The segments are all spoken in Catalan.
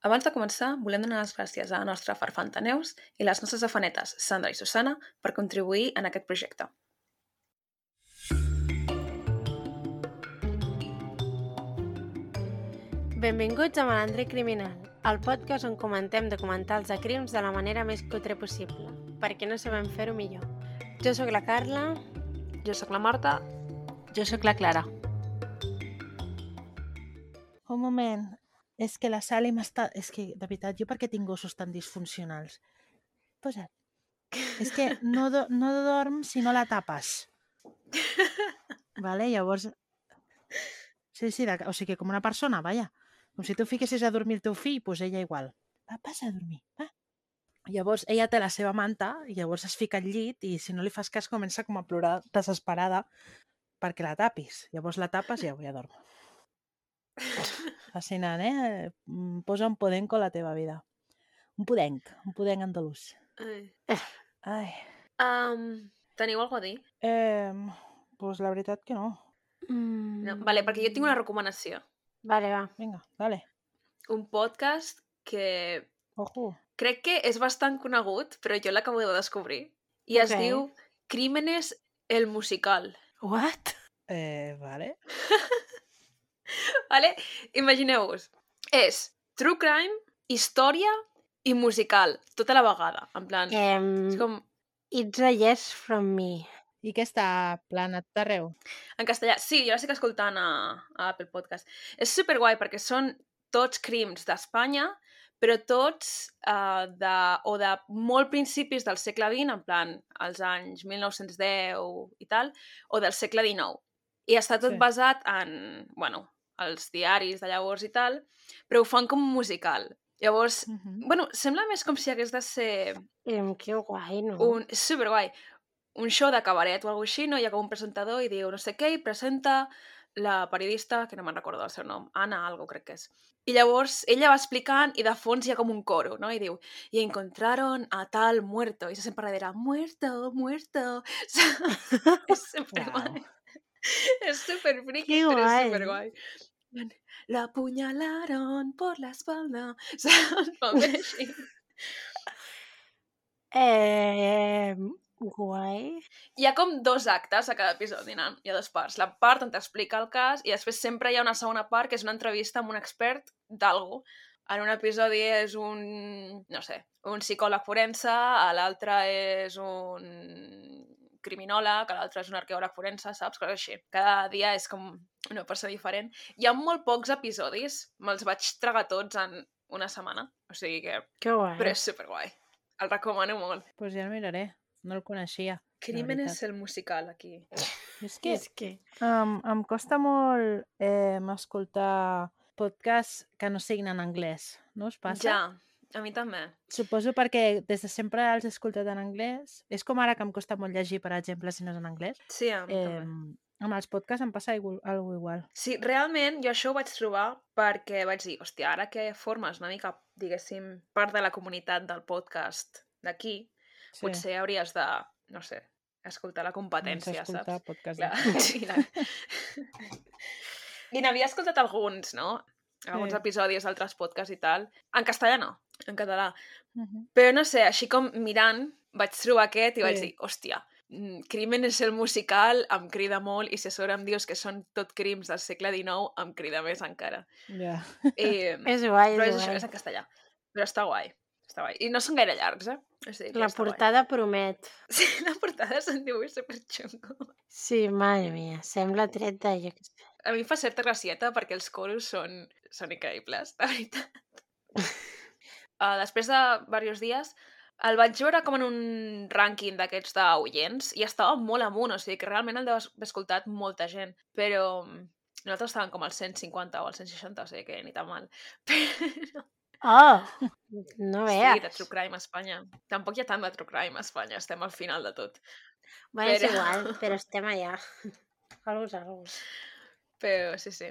Abans de començar, volem donar les gràcies a la nostra farfanta Neus i les nostres afanetes, Sandra i Susana, per contribuir en aquest projecte. Benvinguts a Malandre Criminal, el podcast on comentem documentals de crims de la manera més cutre possible, perquè no sabem fer-ho millor. Jo sóc la Carla. Jo sóc la Marta. Jo sóc la Clara. Un moment, és que la Sally m'està... És que, de veritat, jo per què tinc gossos tan disfuncionals? Posa't. És que no, do, no dorm si no la tapes. Vale? Llavors... Sí, sí, de, o sigui, com una persona, vaja. Com si tu fiquessis a dormir el teu fill, doncs ella igual. Va, passa a dormir, va. Llavors, ella té la seva manta i llavors es fica al llit i si no li fas cas comença com a plorar desesperada perquè la tapis. Llavors la tapes i ja, ja dorm. Fascinant, eh? Mm, Posa un podenco a la teva vida. Un podenc, un podenc andalús. Ai. Ai, Um, teniu alguna a dir? eh, doncs la veritat que no. Mm. No. Vale, perquè jo tinc una recomanació. Vale, va. Vinga, dale. Un podcast que Ojo. crec que és bastant conegut, però jo l'acabo de descobrir. I es Ok. diu Crímenes el musical. What? Eh, vale. Vale? Imagineu-vos. És true crime, història i musical, tota la vegada. En plan, Um, és com it's a yes from me. I què està plan a tot arreu? En castellà. Sí, jo l'estic escoltant a, a Apple Podcast. És superguai perquè són tots crims d'Espanya, però tots uh, de, o de molt principis del segle XX, en plan, als anys 1910 i tal, o del segle XIX. I està tot sí. basat en, bueno, els diaris de llavors i tal, però ho fan com musical. Llavors, Uh -huh. bueno, sembla més com si hagués de ser Um, que guai, no? un, superguai, un show de cabaret o alguna així, no? Hi ha com un presentador i diu no sé què i presenta la periodista, que no me'n recordo el seu nom, Anna algo crec que és. I llavors ella va explicant i de fons hi ha com un coro, no? I diu, y encontraron a tal muerto. I se sent per darrere, muerto, muerto. és superguai. Uau. És superfriqui, Que però és superguai. La apuñalaron por la espalda. Saps? Com així. Eh, guai. Hi ha com dos actes a cada episodi, no? Hi ha dues parts. La part on t'explica el cas i després sempre hi ha una segona part que és una entrevista amb un expert d'algú. En un episodi és un, no sé, un psicòleg forense, a l'altre és un criminòleg, l'altre és un arqueòleg forense, saps? Coses així. Cada dia és com una persona diferent. Hi ha molt pocs episodis, me'ls vaig tragar tots en una setmana. O sigui que... Que guai. Però és superguai. El recomano molt. Doncs pues ja el miraré. No el coneixia. Crímenes veritat. el musical, aquí. És que És que... um, em costa molt eh, escoltar podcasts que no siguin en anglès. No us passa? Ja, a mi també. Suposo perquè des de sempre els he escoltat en anglès. És com ara que em costa molt llegir, per exemple, si no és en anglès. Sí, a mi Eh, també. amb els podcasts em passa igual, algo igual. Sí, realment jo això ho vaig trobar perquè vaig dir, hòstia, ara que formes una mica, diguéssim, part de la comunitat del podcast d'aquí, Sí. potser hauries de, no sé, escoltar la competència, escoltar saps? Clar, de- sí, la... I n'havia escoltat alguns, no? Alguns Sí. episodis d'altres podcasts i tal. En castellà no, en català. Mhm. Però no sé, així com mirant, vaig trobar aquest i vaig Sí. dir, hòstia, mm, Crimen és el musical, em crida molt, i si a sobre em dius que són tot crims del segle XIX, em crida més encara. Ja. I, És guai, però és és això, guai. és en castellà. Però està guai, està guai. I no són gaire llargs, eh? Sigui, que La està guai. portada promet. Sí, la portada és un dibuix superxungo. Sí, mare mia, sembla tret de... Jo sé. A mi em fa certa gracieta perquè els coros són, són increïbles, de veritat. uh, després de diversos dies, el vaig veure com en un rànquing d'aquests d'oients i estava molt amunt, o sigui que realment el deu haver escoltat molta gent, però mm, nosaltres estàvem com al 150 o al 160, o sigui que ni tan mal. Però... Oh! No Sí, veus. de True Crime a Espanya. Tampoc hi ha tant de True Crime a Espanya, estem al final de tot. Bueno, és però- igual, però estem allà. Algo és algo. Però sí, sí.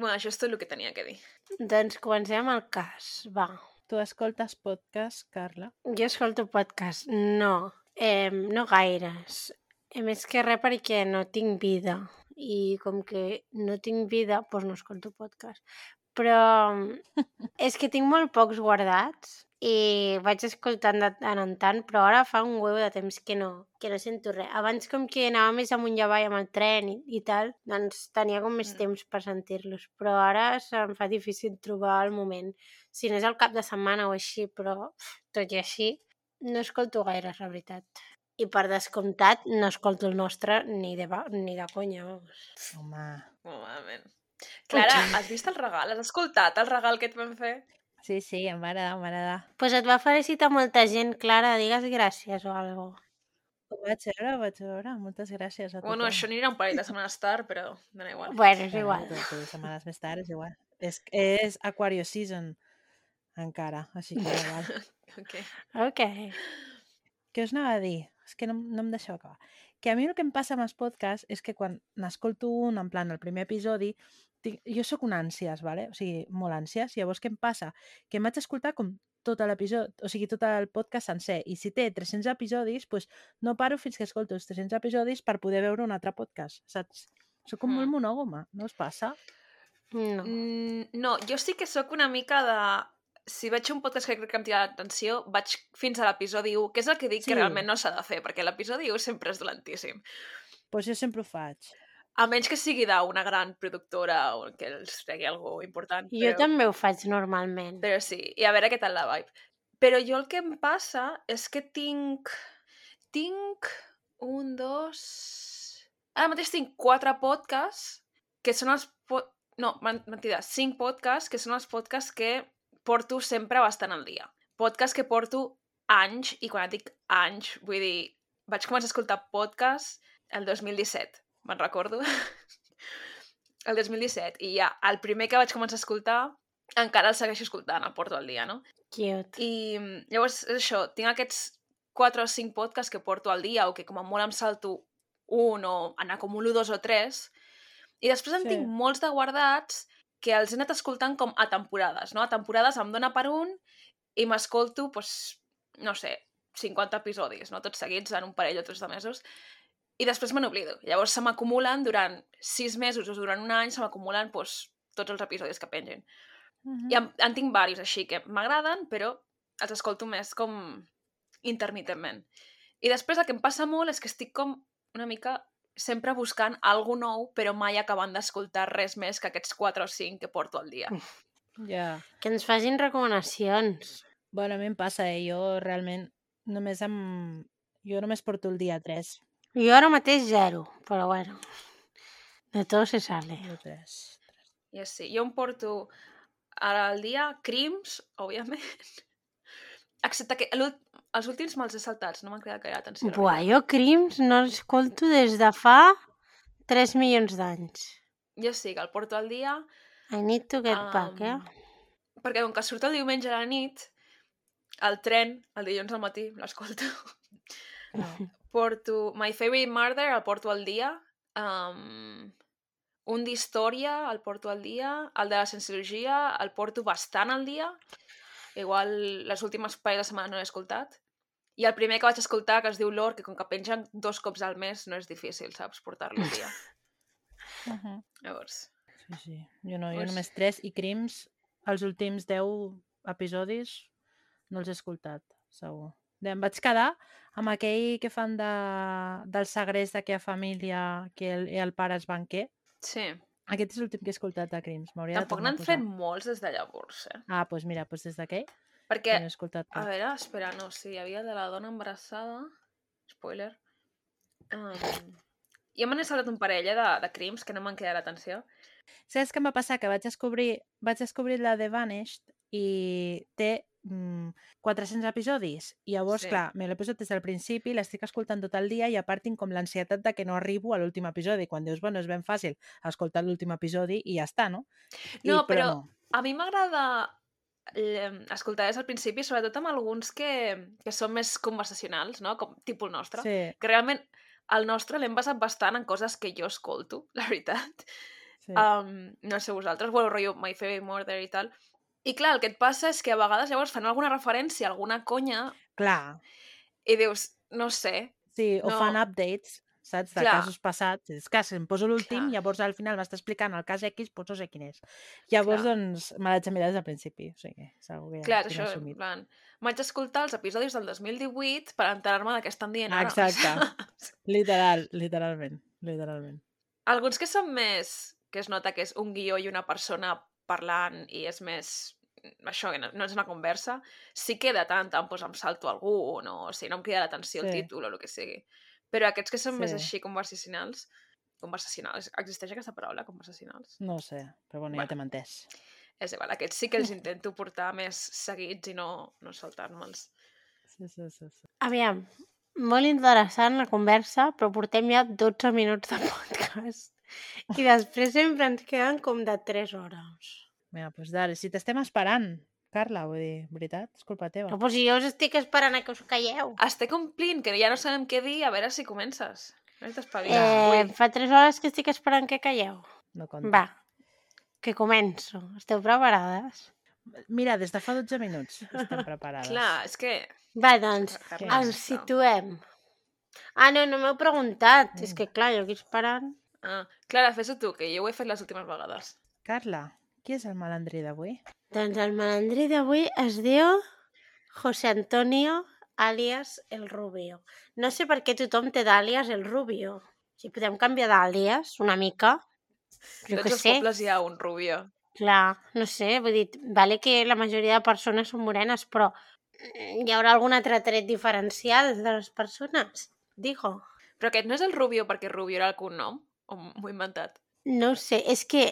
Bueno, això és tot el que tenia que dir. Doncs comencem amb el cas. Va. Tu escoltes podcast, Carla? Jo escolto podcast. No. Eh, no gaires. Eh, més que res perquè no tinc vida. I com que no tinc vida, doncs no escolto podcast. però és que tinc molt pocs guardats i vaig escoltant de tant en tant, però ara fa un huevo de temps que no, que no sento res. Abans com que anava més amunt i avall amb el tren i, i tal, doncs tenia com més Mm. temps per sentir-los, però ara se'm fa difícil trobar el moment. Si no és el cap de setmana o així, però tot i així, no escolto gaire, la veritat. I per descomptat, no escolto el nostre ni de, ni de conya, vamos. Home, malament. Clara, has vist el regal? Has escoltat el regal que et vam fer? Sí, sí, em va agradar, em va agradar. Pues et va felicitar molta gent, Clara, digues gràcies o alguna cosa. Ho vaig veure, ho vaig veure. Moltes gràcies a tothom. Bueno, això anirà un parell de setmanes tard, però dona igual. Bueno, és Bueno, igual. Però setmanes més tard és igual. És, és Aquario Season encara, així que igual. Ok. Ok. Què us anava a dir? És que no, em- no em deixeu acabar. Que a mi el que em passa amb els podcasts és que quan n'escolto un, en plan, el primer episodi, tinc, jo sóc un ànsies, vale? o sigui, molt ànsies. Llavors, què em passa? Que em vaig escoltar com tot l'episodi, o sigui, tot el podcast sencer. I si té 300 episodis, doncs no paro fins que escolto els 300 episodis per poder veure un altre podcast, saps? Soc com molt Mm. monògama, no us passa? No. Mm, no, jo sí que sóc una mica de... Si veig un podcast que crec que em tira l'atenció, vaig fins a l'episodi 1, que és el que dic Sí. que realment no s'ha de fer, perquè l'episodi 1 sempre és dolentíssim. Doncs pues jo sempre ho faig. A menys que sigui d'una gran productora o que els tregui alguna important. Jo però... també ho faig normalment. Però sí, i a veure què tal la vibe. Però jo el que em passa és que tinc... Tinc un, dos... Ara mateix tinc quatre podcasts que són els... Po... No, men- mentida, cinc podcasts que són els podcasts que porto sempre bastant al dia. Podcast que porto anys, i quan et dic anys, vull dir... Vaig començar a escoltar podcast el 2017, me'n recordo. el 2017, i ja, el primer que vaig començar a escoltar encara el segueixo escoltant, el porto al dia, no? Cute. I mm, llavors, és això, tinc aquests 4 o 5 podcasts que porto al dia o que com a molt em salto un o en acumulo dos o tres. I després en Sí. tinc molts de guardats que els he anat escoltant com a temporades, no? A temporades em dóna per un i m'escolto, doncs, no sé, 50 episodis, no? Tots seguits en un parell o tres de mesos. I després me n'oblido. Llavors se m'acumulen durant 6 mesos o durant un any, se m'acumulen doncs, tots els episodis que pengin. I en, en tinc diversos així que m'agraden, però els escolto més com intermitentment. I després el que em passa molt és que estic com una mica sempre buscant algo nou, però mai acabant d'escoltar res més que aquests 4 o 5 que porto al dia. Ja. Que ens facin recomanacions. Bueno, a mi em passa, eh? Jo realment només em... Jo només porto el dia 3. Jo ara mateix zero, però bueno. De tot se sale. El 3. I així, jo em porto ara al dia crims, òbviament, excepte que els últims me'ls he saltats, no m'han cridat gaire atenció. Buah, veritat. jo Crims no l'escolto des de fa 3 milions d'anys. Jo sí, que el porto al dia, I need to get back, eh? Perquè com que surt el diumenge a la nit, el tren, el dilluns al matí, l'escolto. No. Porto My Favorite Murder, el porto al dia. Um, un d'història, el porto al dia. El de la Cienciologia, el porto bastant al dia. Igual les últimes parell de setmana no l'he escoltat. I el primer que vaig escoltar, que es diu Lore, que com que pengen dos cops al mes, no és difícil, saps, portar-lo al dia. Uh -huh. Llavors, Sí, sí. Jo no, jo només 3 i Crims, els últims 10 episodis no els he escoltat, segur. Em vaig quedar amb aquell que fan de, del segrest d'aquella família que el, el pare és banquer. sí. Aquest és l'últim que he escoltat de Crims. Tampoc n'han fet molts des de llavors, eh? Ah, doncs mira, doncs des d'aquell Perquè no he escoltat A veure, espera, no, sí, hi havia de la dona embarassada. Spoiler. Um, jo me n'he saltat un parell eh, de, de crims que no m'han quedat l'atenció. Saps què em va passar? Que vaig descobrir, vaig descobrir la de Vanished i té 400 episodis. I llavors, Sí. clar, me l'he posat des del principi, l'estic escoltant tot el dia i a part tinc com l'ansietat de que no arribo a l'últim episodi. Quan dius, bueno, és ben fàcil escoltar l'últim episodi i ja està, no? I, No, però- no. A mi m'agrada escoltar des al principi, sobretot amb alguns que, que són més conversacionals, no? Com tipus el nostre. Sí, Que realment el nostre l'hem basat bastant en coses que jo escolto, la veritat. sí. Um, no sé vosaltres, bueno, rotllo My Favorite Murder i tal. I clar, el que et passa és que a vegades llavors fan alguna referència, alguna conya, clar, i dius, no sé, sí, o no. fan updates. saps? De Clar. casos passats. És que si em poso l'últim, llavors al final m'està explicant el cas X, doncs no sé quin és. Llavors, Clar. doncs, me l'haig de mirar des del principi. O sigui, una que Clar, això, en assumit. plan... Vaig escoltar els episodis del 2018 per enterar-me de què estan dient ara. Exacte. Literal, literalment, literalment. Alguns que són més... que es nota que és un guió i una persona parlant i és més... Això, que no, no és una conversa, sí que de tant en tant doncs, em salto algun o si no em crida l'atenció el Sí. títol o el que sigui. Però aquests que són més Sí. així conversacionals... Conversacionals. Existeix aquesta paraula, conversacionals? No sé, però bueno, Bueno. ja t'hem entès. És igual, aquests sí que els intento portar més seguits i no, no saltar-me'ls. Sí, sí, sí. sí. Aviam, molt interessant la conversa, però portem ja 12 minuts de podcast. I després sempre ens queden com de 3 hores. Vinga, doncs dale, si t'estem esperant, Carla, vull dir, veritat, és culpa teva. No, doncs jo us estic esperant a que us calleu. Estic omplint, que ja no sabem què dir, a veure si comences. No. Eh, fa 3 hores que estic esperant que calleu. No compta. Va, que començo. Esteu preparades? Mira, des de fa 12 minuts estem preparades. clar, és que... Va, doncs, Què? ens situem. Ah, no, no m'heu preguntat. És Mm. que, clar, jo aquí esperant... Ah, Clara, fes-ho tu, que jo ho he fet les últimes vegades. Carla, qui és el malandrí d'avui? Doncs el malandrí d'avui es diu José Antonio alias el Rubio. No sé per què tothom té d'àlias el Rubio. Si podem canviar d'àlias una mica. Jo Tots els sé, pobles hi ha un rubio. Clar, no sé, vull dir, vale que la majoria de persones són morenes, però mm, hi haurà algun altre tret diferencial de les persones? Digo. Però aquest no és el rubio perquè rubio era el cognom? O m'ho he inventat? No sé, és que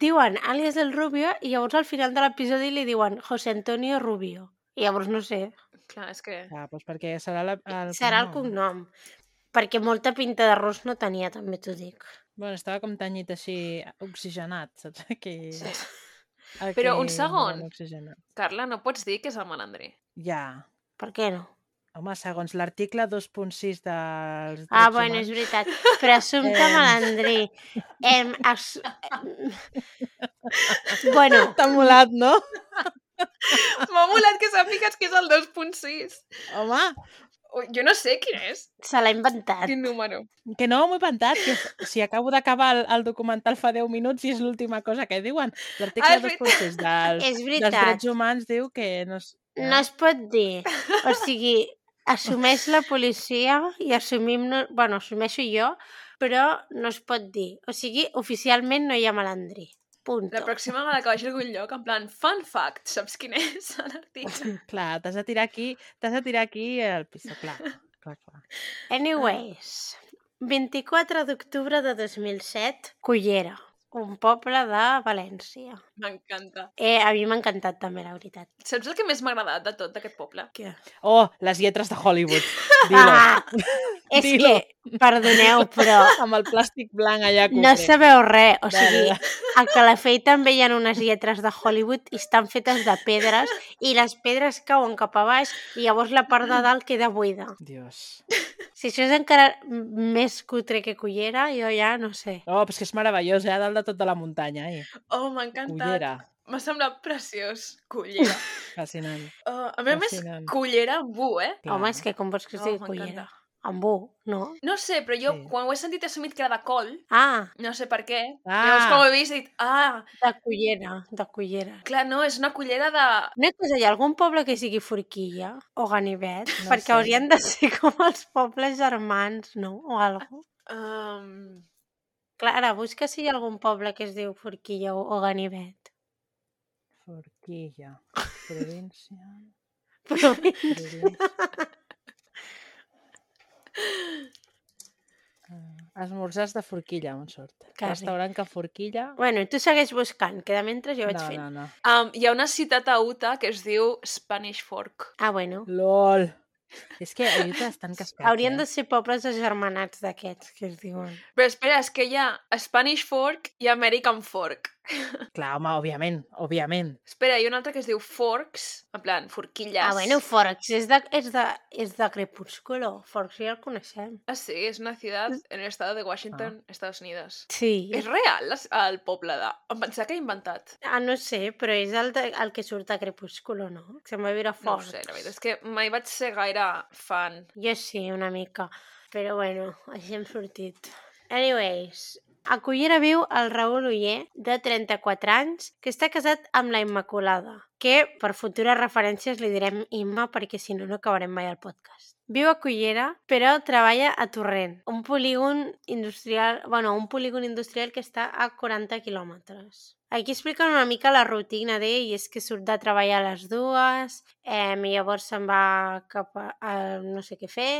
diuen àlies del Rubio i llavors al final de l'episodi li diuen José Antonio Rubio. I llavors no sé, Clar, és que... Ah, doncs perquè serà la, el serà el cognom. Perquè molta pinta d'arròs no tenia, també t'ho dic. Bueno, estava com tenyit així oxigenat, saps? Aquí, Sí. aquí Però un segon. Oxigenat. Carla, no pots dir que és el malandrí. Ja. Per què no? Home, segons l'article 2.6 dels Ah, drets bueno, és humans, veritat. Presumpte Eh. malandrí. Em, as... bueno, T'ha molat, no? M'ha molat que sàpigues que és el 2.6. Home, Jo no sé quin és. se l'ha inventat. Quin número. que no, m'ho he inventat, que si acabo d'acabar el, el documental fa 10 minuts i és l'última cosa que diuen. Ah, L'article és 2.6 dels, És dels drets humans diu que no... Es... No es pot dir. O sigui, assumeix la policia i assumim... No... Bueno, assumeixo jo, però no es pot dir. O sigui, oficialment no hi ha malandrí. Punto. La pròxima vegada que vagi a algun lloc, en plan, fun fact, saps quin és l'article? Clar, t'has de tirar aquí, t'has de tirar aquí el pistó, clar. clar, clar. Anyways, 24 d'octubre de 2007, Cullera, un poble de València. M'encanta. Eh, a mi m'ha encantat també, la veritat. Saps el que més m'ha agradat de tot d'aquest poble? Què? Oh, les lletres de Hollywood. Dilo. Ah, és Dilo. que, perdoneu, però Amb el plàstic blanc allà no cutre. sabeu res. O sigui, a Calafell també hi ha unes lletres de Hollywood i estan fetes de pedres i les pedres cauen cap a baix i llavors la part de dalt queda buida. Dios. Si això és encara més cutre que Cullera, jo ja no sé. Oh, però és que és meravellós, eh? A dalt de tot de la muntanya, eh? Oh, m'ha encantat. Cullera. M'ha semblat preciós. Cullera. Fascinant. Uh, a més, a més, Fascinant. cullera amb U, eh? Clar. Home, és que com vols que es Oh, digui. Cullera? Amb U, no? No sé, però jo Sí. quan ho he sentit he assumit que era de coll, Ah, no sé per què. Ah. Llavors quan ho he vist he dit, ah, de Cullera, de Cullera. clar, no, és una cullera de... Una cosa, hi ha algun poble que sigui Forquilla o Ganivet? No Perquè sé. haurien de ser com els pobles germans, no? O alguna Um, Clara, busca si hi ha algun poble que es diu Forquilla o, o Ganivet. Forquilla. Província. Però... província. Ah, esmorzars de forquilla, on sort. Que Restaurant que forquilla... bueno, tu segueix buscant, que de mentre jo vaig No, fent. no, no. um, hi ha una ciutat a Utah que es diu Spanish Fork. Ah, bueno. LOL! És que a Utah estan cascats, Haurien eh? de ser pobles agermanats d'aquests que es diuen. Però espera, és que hi ha Spanish Fork i American Fork. Clar, home, òbviament, òbviament. Espera, hi ha un altre que es diu Forks, en plan, forquilles. Ah, bueno, Forks és de, és de, és de Crepúsculo. Forks ja el coneixem. Ah, sí, és una ciutat en el estado de Washington, Estados Unidos. Sí. És real les- el poble de... Em pensava que he inventat. Ah, no sé, però és el, de, el que surt a Crepúsculo, no? Que se'n va viure No ho fort. sé, la veritat és que mai vaig ser gaire fan. Jo sí, una mica. Però bueno, així hem sortit. Anyways, a Cullera viu el Raül Uller, de 34 anys, que està casat amb la Immaculada, que per futures referències li direm Imma perquè si no no acabarem mai el podcast. Viu a Cullera, però treballa a Torrent, un polígon industrial, bueno, un polígon industrial que està a 40 quilòmetres. Aquí expliquen una mica la rutina d'ell, és que surt de treballar a les dues, eh, i llavors se'n va cap a, a no sé què fer,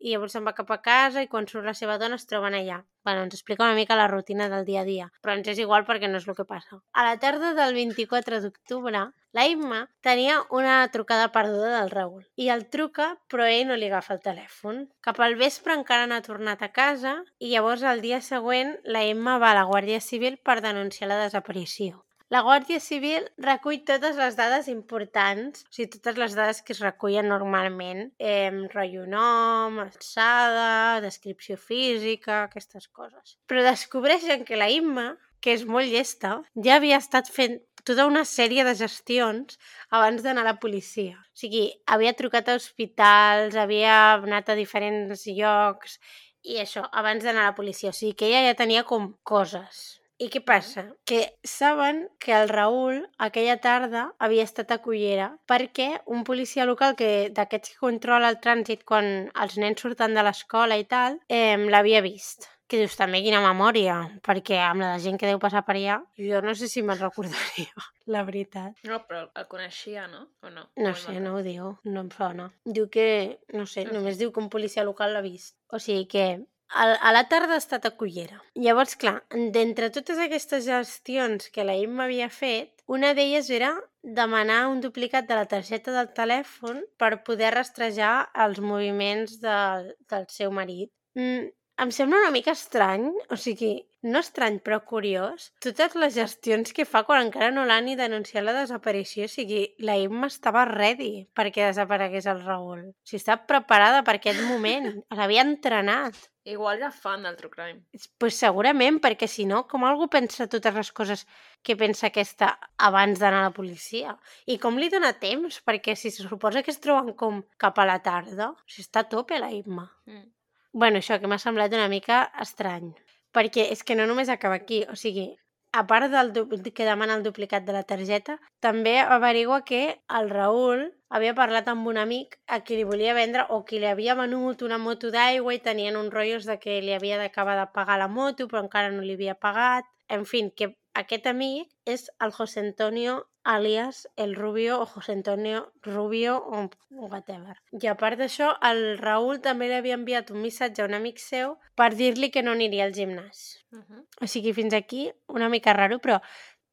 i llavors se'n va cap a casa i quan surt la seva dona es troben allà. Bueno, ens explica una mica la rutina del dia a dia, però ens és igual perquè no és el que passa. A la tarda del 24 d'octubre, la Imma tenia una trucada perduda del Raül i el truca, però ell no li agafa el telèfon. Cap al vespre encara no ha tornat a casa i llavors el dia següent la Imma va a la Guàrdia Civil per denunciar la desaparició. La Guàrdia Civil recull totes les dades importants, o sigui, totes les dades que es recullen normalment, eh, rotllo nom, alçada, descripció física, aquestes coses. Però descobreixen que la Imma, que és molt llesta, ja havia estat fent tota una sèrie de gestions abans d'anar a la policia. O sigui, havia trucat a hospitals, havia anat a diferents llocs i això, abans d'anar a la policia. O sigui, que ella ja tenia com coses. I què passa? Que saben que el Raül aquella tarda havia estat a Cullera perquè un policia local que d'aquests que controla el trànsit quan els nens surten de l'escola i tal, eh, l'havia vist que dius també quina memòria, perquè amb la gent que deu passar per allà, jo no sé si me'n recordaria, la veritat. No, però el coneixia, no? O no? No Molt sé, no ho diu, no em sona. Diu que, no sé, No només diu que un policia local l'ha vist. O sigui que a, la tarda ha estat a Cullera. Llavors, clar, d'entre totes aquestes gestions que la Imma havia fet, una d'elles era demanar un duplicat de la targeta del telèfon per poder rastrejar els moviments del, del seu marit. Mm, em sembla una mica estrany, o sigui, no estrany però curiós, totes les gestions que fa quan encara no l'ha ni denunciat la desaparició, o sigui, la Imma estava ready perquè desaparegués el Raül. O sigui, estava preparada per aquest moment, l'havia entrenat. Igual era fan del True Crime. pues segurament, perquè si no, com algú pensa totes les coses que pensa aquesta abans d'anar a la policia? I com li dona temps? Perquè si se suposa que es troben com cap a la tarda, o sigui, està a tope la Imma. Mm. Bueno, això que m'ha semblat una mica estrany. Perquè és que no només acaba aquí, o sigui, a part del que demana el duplicat de la targeta, també averigua que el Raül havia parlat amb un amic a qui li volia vendre o qui li havia venut una moto d'aigua i tenien uns rotllos de que li havia d'acabar de pagar la moto però encara no li havia pagat. En fi, que aquest amic és el José Antonio alias el Rubio o José Antonio Rubio o whatever. I a part d'això, el Raül també li havia enviat un missatge a un amic seu per dir-li que no aniria al gimnàs. Uh -huh. O sigui, fins aquí una mica raro, però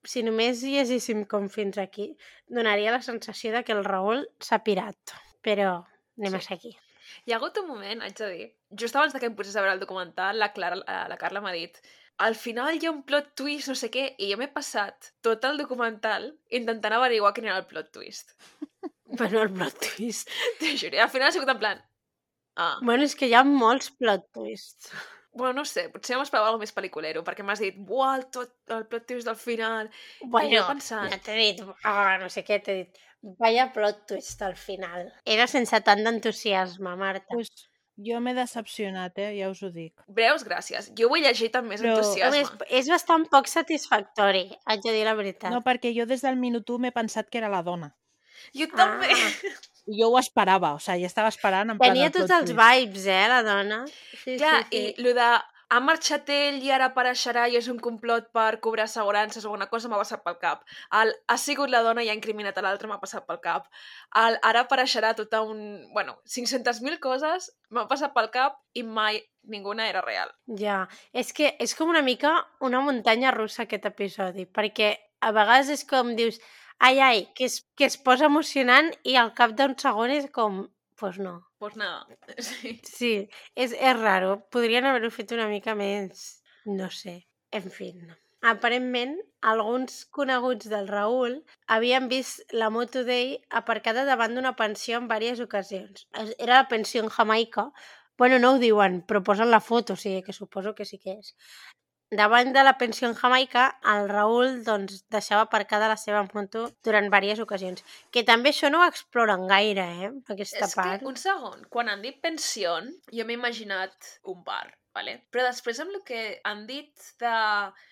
si només llegíssim com fins aquí, donaria la sensació de que el Raül s'ha pirat. Però anem a Sí. seguir. Hi ha hagut un moment, haig de dir, just abans que em posés a veure el documental, la, Clara, la, la Carla m'ha dit al final hi ha un plot twist, no sé què, i jo m'he passat tot el documental intentant averiguar quin era el plot twist. Bueno, el plot twist. T'ho juro, al final ha sigut en plan... Ah, Bueno, és que hi ha molts plot twists. bueno, no sé, potser m'esperava alguna més pel·liculero, perquè m'has dit, buah, el, tot, el plot twist del final. Bueno, jo pensant- no t'he dit, ah, no sé què, t'he dit, vaya plot twist al final. Era sense tant d'entusiasme, Marta. Pues jo m'he decepcionat, eh? ja us ho dic. Breus, gràcies. Jo ho he llegit amb més Però- A entusiasme. més, és bastant poc satisfactori, haig de dir la veritat. No, perquè jo des del minut 1 m'he pensat que era la dona. Jo també. Ah. I jo ho esperava, o sigui, ja estava esperant en Tenia el plot tots els vibes, eh, la dona. Sí, Clar, sí, sí. i lo de ha marxat ell i ara apareixerà i és un complot per cobrar assegurances o alguna cosa m'ha passat pel cap. El, ha sigut la dona i ha incriminat a l'altre m'ha passat pel cap. El, ara apareixerà tota un... Bueno, 500.000 coses m'ha passat pel cap i mai ninguna era real. Ja, és que és com una mica una muntanya russa aquest episodi, perquè a vegades és com dius, ai, ai, que es, que es posa emocionant i al cap d'un segon és com, pues no. Pues nada. Sí. Sí, és, és raro. Podrien haver-ho fet una mica més, no sé, en fi. Aparentment, alguns coneguts del Raül havien vist la moto d'ell aparcada davant d'una pensió en diverses ocasions. Era la pensió en Jamaica. Bueno, no ho diuen, però posen la foto, o sigui que suposo que sí que és. Davant de la pensió en Jamaica, el Raül doncs, deixava aparcada la seva moto durant diverses ocasions. Que també això no ho exploren gaire, eh? Aquesta És part. que, un segon, quan han dit pensió, jo m'he imaginat un bar, vale? però després amb el que han dit de...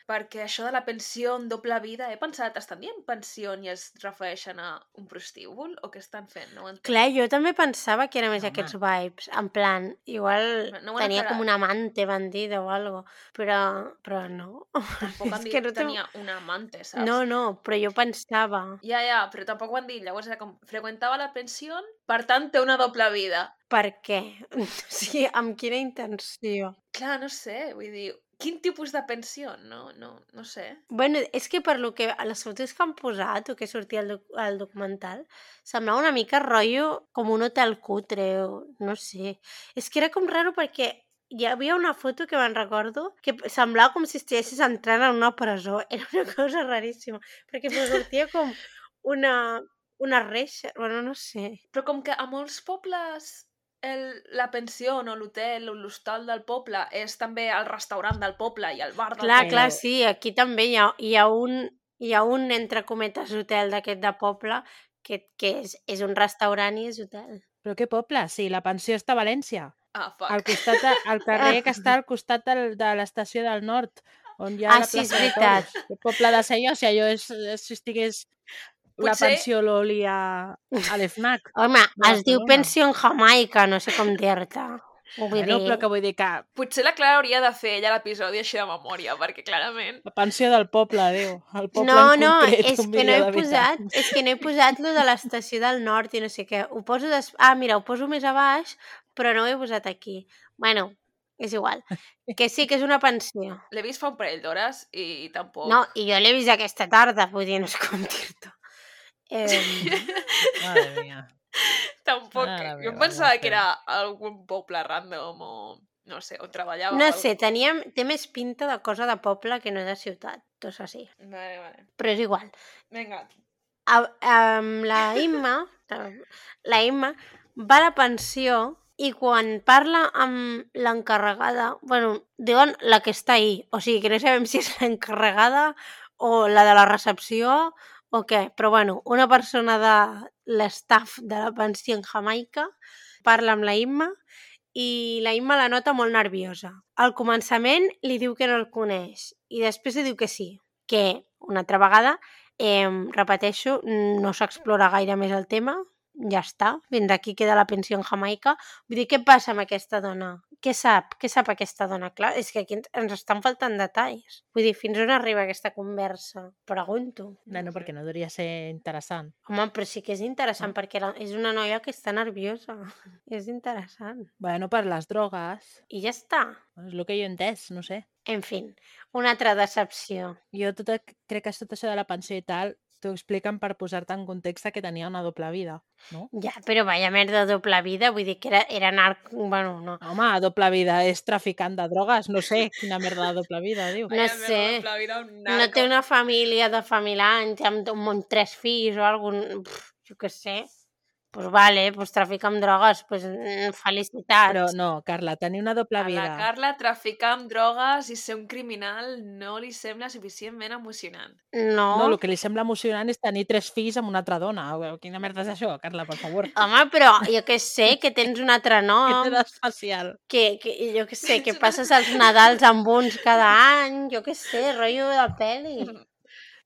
perquè això de la pensió en doble vida, he pensat, estan dient pensió i es refereixen a un prostíbul o què estan fent? No. Clar, jo també pensava que era més Home. aquests vibes, en plan, igual No han tenia com un amante bandida o algo, però, però no. Tampoc han dit que no tenia un amante, saps? No, no, però jo pensava... Ja, ja, però tampoc ho han dit. Llavors era com, freqüentava la pensió, per tant té una doble vida. Per què? O sigui, amb quina intenció? Clar, no sé, vull dir, quin tipus de pensió? No, no, no sé. Bueno, és que per lo que a les fotos que han posat o que sortia al, doc al documental, semblava una mica rotllo com un hotel cutre o no sé. És que era com raro perquè hi havia una foto que me'n recordo que semblava com si estiguessis entrant en una presó. Era una cosa raríssima, perquè me sortia com una, una reixa, bueno, no sé. Però com que a molts pobles el, la pensió o l'hotel o l'hostal del poble és també el restaurant del poble i el bar del Clar, poble. clar, sí, aquí també hi ha, hi ha un, hi ha un, entre cometes, hotel d'aquest de poble que, que és, és un restaurant i és hotel. Però què poble? Sí, la pensió està a València. Ah, fuck. Al costat, de, al carrer que està al costat del, de l'estació del nord, on hi ha Ah, la sí, és plaça veritat. El poble de Sella, si allò és, és, si estigués la Potser- pensió l'oli a, a l'FNAC. Home, de es diu Barcelona. pensió en Jamaica, no sé com dir-te. Vull Bueno, dir... però que vull dir que Potser la Clara hauria de fer ella l'episodi així de memòria, perquè clarament... la pensió del poble, Déu. El poble No, en no, concret, és que no he posat, és que no he posat lo de l'estació del nord i no sé què. Ho poso des... Ah, mira, ho poso més a baix, però no ho he posat aquí. Bueno, és igual. Que sí que és una pensió. L'he vist fa un parell d'hores i tampoc... No, i jo l'he vist aquesta tarda, vull dir, no és com dir-t'ho. Eh, Madre mía. tampoc... Mare jo em pensava que sé. era algun poble random o... No sé, on treballava. no sé, teníem, té més pinta de cosa de poble que no de ciutat, tot així. Vale, vale. Però és igual. Vinga. A, amb la Imma, la Imma va a la pensió i quan parla amb l'encarregada, bueno, diuen la que està ahí, o sigui que no sabem si és l'encarregada o la de la recepció o què, però bueno, una persona de l'estaff de la pensió en Jamaica parla amb la Imma i la Imma la nota molt nerviosa. Al començament li diu que no el coneix i després li diu que sí, que una altra vegada Eh, repeteixo, no s'explora gaire més el tema, ja està, fins aquí queda la pensió en Jamaica. Vull dir, què passa amb aquesta dona? Què sap? Què sap aquesta dona? Clar, és que aquí ens- estan faltant detalls. Vull dir, fins on arriba aquesta conversa? Pregunto. Bueno, perquè no hauria ser interessant. Home, però sí que és interessant, Ah. perquè la- és una noia que està nerviosa. és interessant. Bueno, per les drogues, I ja està. és el que jo he entès, no sé. En fi, una altra decepció. Jo tot, crec que tot això de la pensió i tal t'ho expliquen per posar-te en context que tenia una doble vida, no? Ja, però vaya merda doble vida, vull dir que era, era narc... Bueno, no. Home, doble vida és traficant de drogues, no sé, quina merda de doble vida, diu. No Vaya sé. vida, No té una família de fa mil anys amb, un- amb tres fills o algun... Pff, jo què sé. Pues vale, pues trafica amb drogues, pues mm, felicitats. Però no, Carla, tenir una doble A la vida... Carla traficar amb drogues i ser un criminal no li sembla suficientment emocionant. No. No, el que li sembla emocionant és tenir tres fills amb una altra dona. Quina merda és això, Carla, per favor? Home, però jo què sé, que tens un altre nom, té d'especial? que, que jo què sé, que passes els Nadals amb uns cada any, jo què sé, rotllo de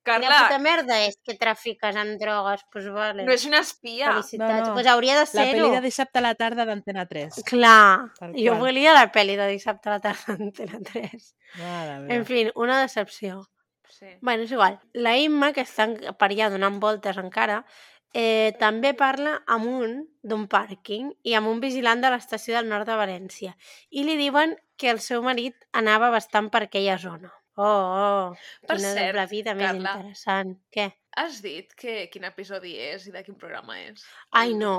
peli. Quina puta Carla, merda és que trafiques amb drogues, pues vale. no és una espia. Felicitats. No, no. Pues hauria de La ser-ho. pel·li de dissabte a la tarda d'Antena 3. Clar, Tal jo volia la pel·li de dissabte a la tarda d'Antena 3. Mare En fi, una decepció. Sí. Bueno, és igual. La Imma, que està per allà donant voltes encara, eh, també parla amb un d'un pàrquing i amb un vigilant de l'estació del nord de València. I li diuen que el seu marit anava bastant per aquella zona. Oh, oh, Per quina cert, doble vida més Carla, interessant. Què? Has dit que quin episodi és i de quin programa és? Ai, no.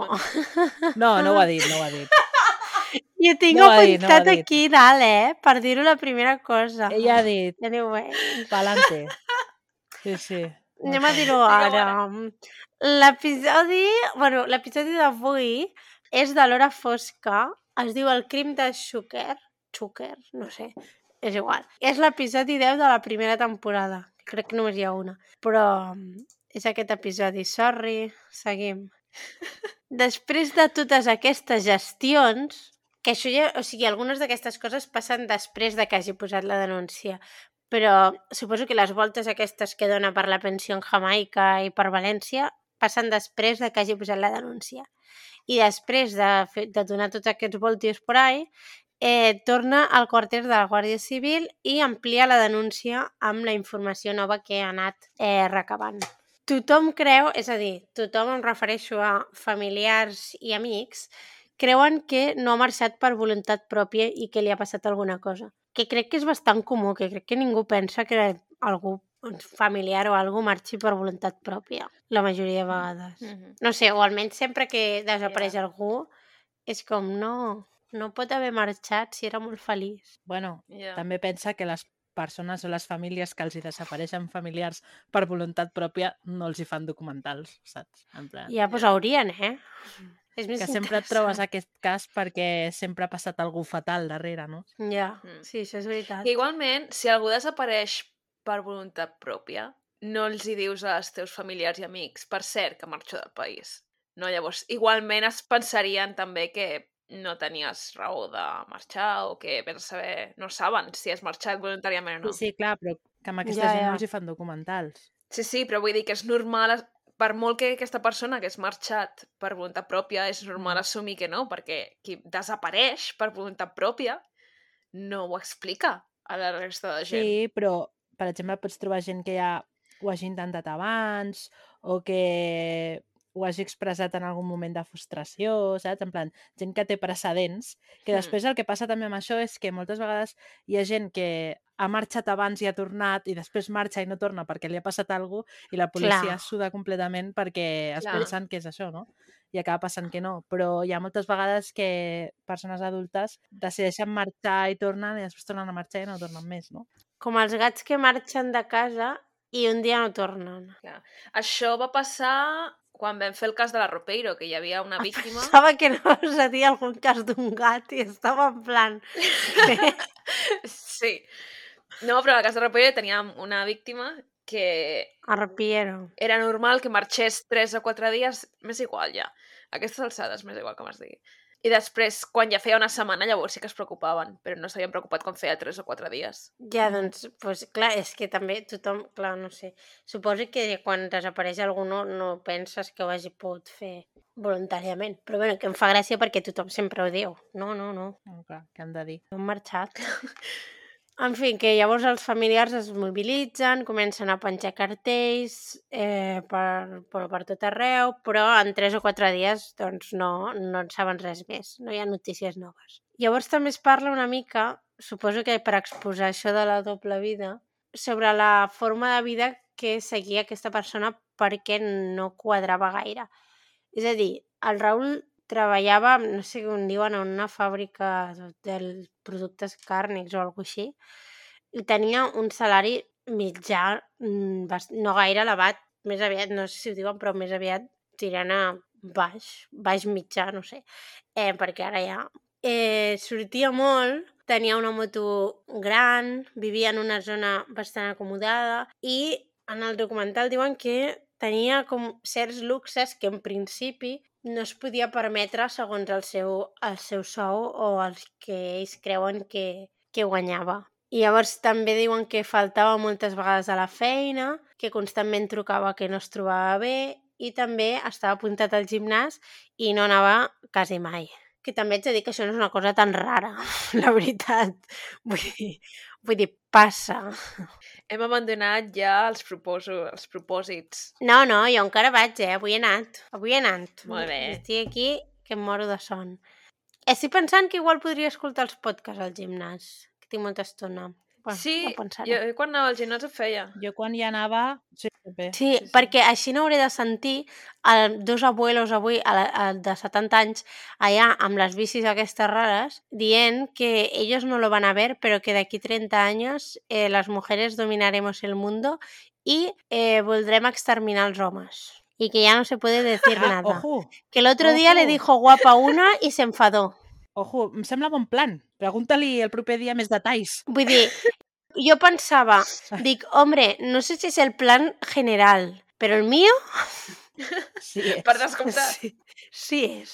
No, no ho ha dit, no ho ha dit. Jo tinc No no apuntat dit. aquí dalt, eh? Per dir-ho la primera cosa. Ella ha dit, Anyway. pa'lante. Sí, sí. Anem a dir-ho ara. L'episodi... Bueno, l'episodi d'avui és de l'hora fosca. Es diu El crim de Xuker. Xuker, no sé. És igual. És l'episodi 10 de la primera temporada. Crec que només hi ha una. Però mm, és aquest episodi. Sorry, seguim. Després de totes aquestes gestions, que això ja, o sigui, algunes d'aquestes coses passen després de que hagi posat la denúncia, però suposo que les voltes aquestes que dona per la pensió en Jamaica i per València passen després de que hagi posat la denúncia. I després de, fer, de donar tots aquests voltios por ahí, eh, torna al quarter de la Guàrdia Civil i amplia la denúncia amb la informació nova que ha anat eh, recabant. Tothom creu, és a dir, tothom em refereixo a familiars i amics, creuen que no ha marxat per voluntat pròpia i que li ha passat alguna cosa. Que crec que és bastant comú, que crec que ningú pensa que algú un familiar o algú marxi per voluntat pròpia, la majoria de vegades. Mm -hmm. No sé, o almenys sempre que desapareix Ja. algú és com, no, no pot haver marxat si era molt feliç. Bueno, Yeah. també pensa que les persones o les famílies que els hi desapareixen familiars per voluntat pròpia no els hi fan documentals, saps? En plan, Ja, doncs haurien, eh? És més que sempre et trobes aquest cas perquè sempre ha passat algú fatal darrere, no? Ja, Mm. sí, això és veritat. Que igualment, si algú desapareix per voluntat pròpia, no els hi dius als teus familiars i amics, per cert, que marxo del país. No, llavors, igualment es pensarien també que no tenies raó de marxar o que, per saber, no saben si has marxat voluntàriament o no. Sí, sí, clar, però que amb aquesta Ja, gent ja. no els hi fan documentals. Sí, sí, però vull dir que és normal, per molt que aquesta persona que has marxat per voluntat pròpia, és normal assumir que no, perquè qui desapareix per voluntat pròpia no ho explica a la resta de gent. Sí, però, per exemple, pots trobar gent que ja ho hagi intentat abans o que ho hagi expressat en algun moment de frustració, saps? En plan, gent que té precedents, que després el que passa també amb això és que moltes vegades hi ha gent que ha marxat abans i ha tornat i després marxa i no torna perquè li ha passat alguna cosa i la policia Clar. suda completament perquè es Clar. pensen que és això, no? I acaba passant que no. Però hi ha moltes vegades que persones adultes decideixen marxar i tornen i després tornen a marxar i no tornen més, no? Com els gats que marxen de casa i un dia no tornen. Això va passar quan vam fer el cas de la Ropeiro, que hi havia una víctima... Pensava que anaves a dir algun cas d'un gat i estava en plan... Sí. No, però a la casa de Ropeiro teníem una víctima que Arpiero. era normal que marxés 3 o 4 dies, m'és igual ja. A aquestes alçades m'és igual que m'has digui. I després, quan ja feia una setmana, llavors sí que es preocupaven, però no s'havien preocupat quan feia 3 o 4 dies. Ja, doncs, pues, clar, és que també tothom, clar, no sé, suposo que quan desapareix algú no, no penses que ho hagi pogut fer voluntàriament. Però bueno, que em fa gràcia perquè tothom sempre ho diu. No, no, no, No, clar, què han de dir? no han marxat. En fi, que llavors els familiars es mobilitzen, comencen a penjar cartells eh, per, per, per tot arreu, però en 3 o 4 dies doncs no, no en saben res més, no hi ha notícies noves. Llavors també es parla una mica, suposo que per exposar això de la doble vida, sobre la forma de vida que seguia aquesta persona perquè no quadrava gaire. És a dir, el Raül treballava, no sé on diuen, en una fàbrica de productes càrnics o alguna així, i tenia un salari mitjà, mm, no gaire elevat, més aviat, no sé si ho diuen, però més aviat tirant a baix, baix mitjà, no sé, eh, perquè ara ja... Eh, sortia molt, tenia una moto gran, vivia en una zona bastant acomodada i en el documental diuen que tenia com certs luxes que en principi no es podia permetre segons el seu, el seu sou o els que ells creuen que, que guanyava. I llavors també diuen que faltava moltes vegades a la feina, que constantment trucava que no es trobava bé i també estava apuntat al gimnàs i no anava quasi mai. Que també ets de dir que això no és una cosa tan rara, la veritat. Vull dir, vull dir passa. Hem abandonat ja els, proposo, els propòsits. No, no, jo encara vaig, eh? Avui he anat. Avui he anat. Molt bé. Estic aquí que em moro de son. Estic pensant que igual podria escoltar els podcasts al gimnàs, que tinc molta estona. Bueno, sí, ho pensaré. jo quan anava al gimnàs ho feia. Jo quan hi anava... Sí, bé. Sí, sí, sí, perquè així no hauré de sentir el, dos abuelos avui a la, a, de 70 anys allà amb les bicis aquestes rares dient que ellos no lo van a ver pero que d'aquí 30 años eh, las mujeres dominaremos el mundo y eh, voldrem exterminar els homes y que ya no se puede decir Ah, nada. ojo, Que el otro día le ojo. dijo guapa una y se enfadó. ojo, em sembla bon plan, Pregunta-li el proper dia més detalls. Vull dir, jo pensava, dic, hombre, no sé si és el plan general, però el mío Sí, Per descomptat. sí, sí és.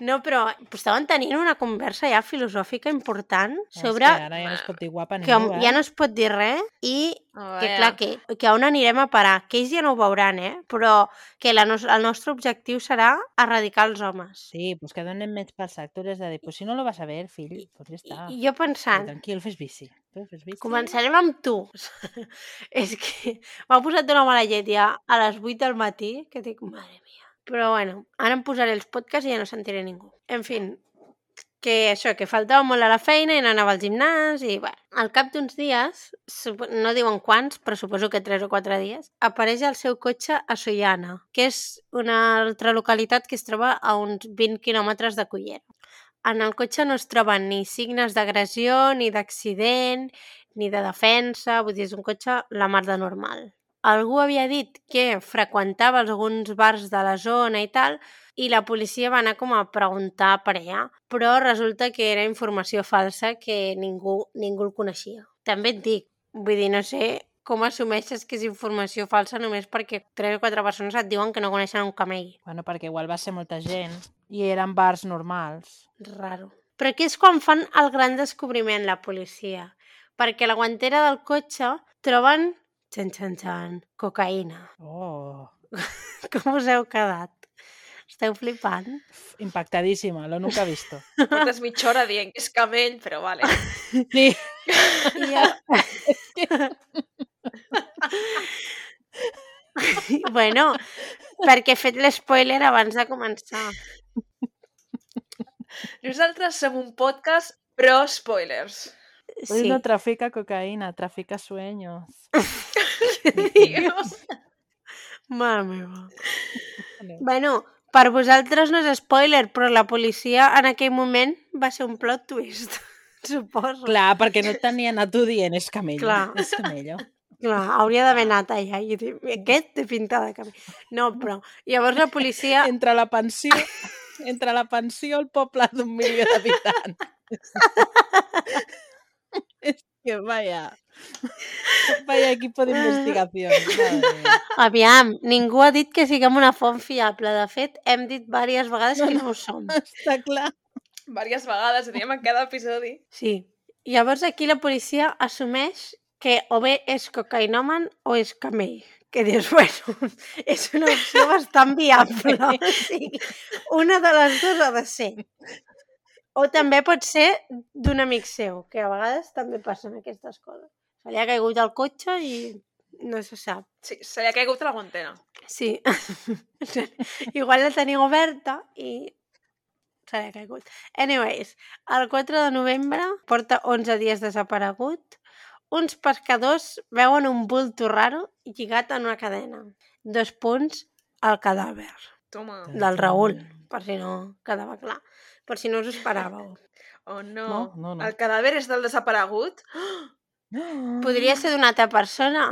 No, però estaven tenint una conversa ja filosòfica important sobre És que ara ja no es pot dir guapa que ningú, eh? ja no es pot dir res i Oh, que clar, que, que on anirem a parar, que ells ja no ho veuran, eh? però que la nos el nostre objectiu serà erradicar els homes. Sí, pues que donen més pel sac. Tu has de dir, pues si no lo vas a ver, fill, pues ja està. I, jo pensant, tranquil, fes bici. Tu fes bici. començarem amb tu. És que m'ha posat una mala llet ja a les 8 del matí, que dic, mare mia. Però bueno, ara em posaré els podcasts i ja no sentiré ningú. En fi, que això, que faltava molt a la feina i no anava al gimnàs i, bueno, al cap d'uns dies, no diuen quants, però suposo que tres o quatre dies, apareix el seu cotxe a Sollana, que és una altra localitat que es troba a uns 20 quilòmetres de Cullera. En el cotxe no es troben ni signes d'agressió, ni d'accident, ni de defensa, vull dir, és un cotxe la mar de normal. Algú havia dit que freqüentava alguns bars de la zona i tal, i la policia va anar com a preguntar per allà, però resulta que era informació falsa que ningú, ningú el coneixia. També et dic, vull dir, no sé com assumeixes que és informació falsa només perquè tres o quatre persones et diuen que no coneixen un camell. Bueno, perquè igual va ser molta gent i eren bars normals. Raro. Però aquí és quan fan el gran descobriment, la policia. Perquè a la guantera del cotxe troben, xan, xan, xan, cocaïna. Oh, Com us heu quedat? Esteu flipant? impactadíssima, lo nunca visto. Portes mitja hora dient que és camell, però vale. Sí, I jo... bueno, perquè he fet l'espoiler abans de començar. Nosaltres som un podcast pro spoilers. Sí. no trafica cocaína, trafica sueños. Dios. Mare meva. Bueno, per vosaltres no és spoiler, però la policia en aquell moment va ser un plot twist, suposo. Clar, perquè no tenien a tu dient és camello. Clar. És camello. Clar, hauria d'haver anat allà i dir, aquest té pinta de camí. No, però llavors la policia... Entre la pensió, entre la pensió al poble d'un milió d'habitants. és que vaya... Vaya equipo d'investigació. madre mía. Aviam, ningú ha dit que siguem una font fiable. De fet, hem dit diverses vegades que no ho som. Està clar. Vàries vegades, ho diem en cada episodi. Sí. Llavors aquí la policia assumeix que o bé és cocaïnoman o és camell. Que dius, bueno, és una opció bastant viable. O sigui, una de les dues ha de ser. O també pot ser d'un amic seu, que a vegades també passen aquestes coses. Se li ha caigut el cotxe i no se sap. Sí, se li ha caigut a la guantera. Sí. Igual la tenia oberta i se li ha caigut. Anyways, el 4 de novembre, porta 11 dies desaparegut, uns pescadors veuen un bulto raro lligat en una cadena. Dos punts al cadàver Toma. del Raül, per si no quedava clar. Per si no us esperàveu. Oh, no. No, no, no. El cadàver és del desaparegut? Podria ser d'una altra persona.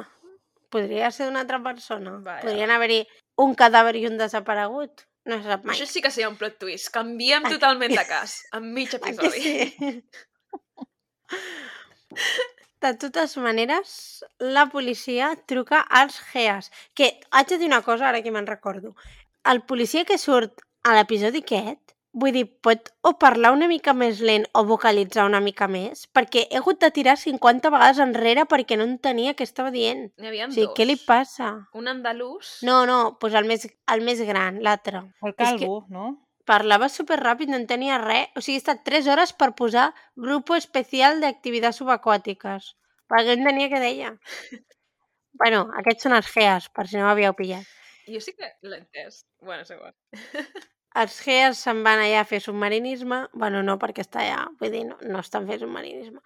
Podria ser d'una altra persona. Vaja. Podrien haver-hi un cadàver i un desaparegut. No se sap mai. Això sí que seria un plot twist. Canviem totalment de cas. En mig Ah, episodi. sí? De totes maneres, la policia truca als GEAS, que haig de dir una cosa ara que me'n recordo. El policia que surt a l'episodi aquest, vull dir, pot o parlar una mica més lent o vocalitzar una mica més, perquè he hagut de tirar 50 vegades enrere perquè no entenia què estava dient. N'hi havia O sigui, dos. què li passa? Un andalús. No, no, doncs el més, el més gran, l'altre. El És que- calvo, no? Parlava superràpid, no entenia res. O sigui, he estat 3 hores per posar Grupo Especial de Activitats Subaquàtiques. Perquè no entenia què deia. bueno, aquests són els GEAS, per si no m'havíeu pillat. Jo sí que l'he entès. Bueno, és igual. Els GEAS se'n van allà a fer submarinisme. bueno, no, perquè està allà. Vull dir, no, no estan fent submarinisme.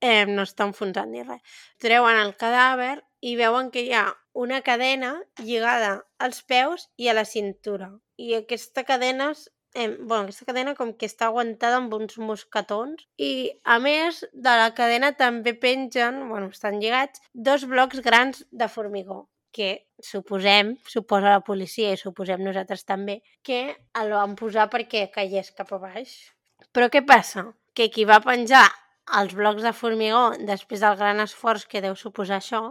Eh, no estan enfonsant ni res. Treuen el cadàver i veuen que hi ha una cadena lligada als peus i a la cintura. I aquesta cadena eh, bueno, aquesta cadena com que està aguantada amb uns mosquetons i a més de la cadena també pengen, bueno, estan lligats, dos blocs grans de formigó que suposem, suposa la policia i suposem nosaltres també, que el van posar perquè caigués cap a baix. Però què passa? Que qui va penjar als blocs de formigó, després del gran esforç que deu suposar això,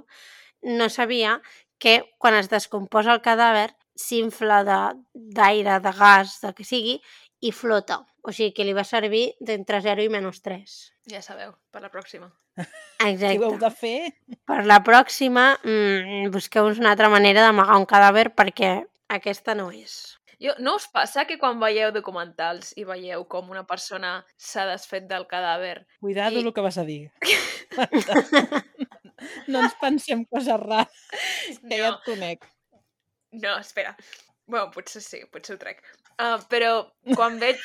no sabia que quan es descomposa el cadàver s'infla d'aire, de, de gas, de que sigui, i flota. O sigui que li va servir d'entre 0 i menys 3. Ja sabeu, per la pròxima. Què ho heu Exacte. de fer? Per la pròxima, mmm, busqueu una altra manera d'amagar un cadàver perquè aquesta no és. Jo, no us passa que quan veieu documentals i veieu com una persona s'ha desfet del cadàver Cuidado I- el que vas a dir. no ens pensem coses rares, que ja No. et conec. No, espera. Bueno, potser sí, potser ho trec. Uh, però quan veig...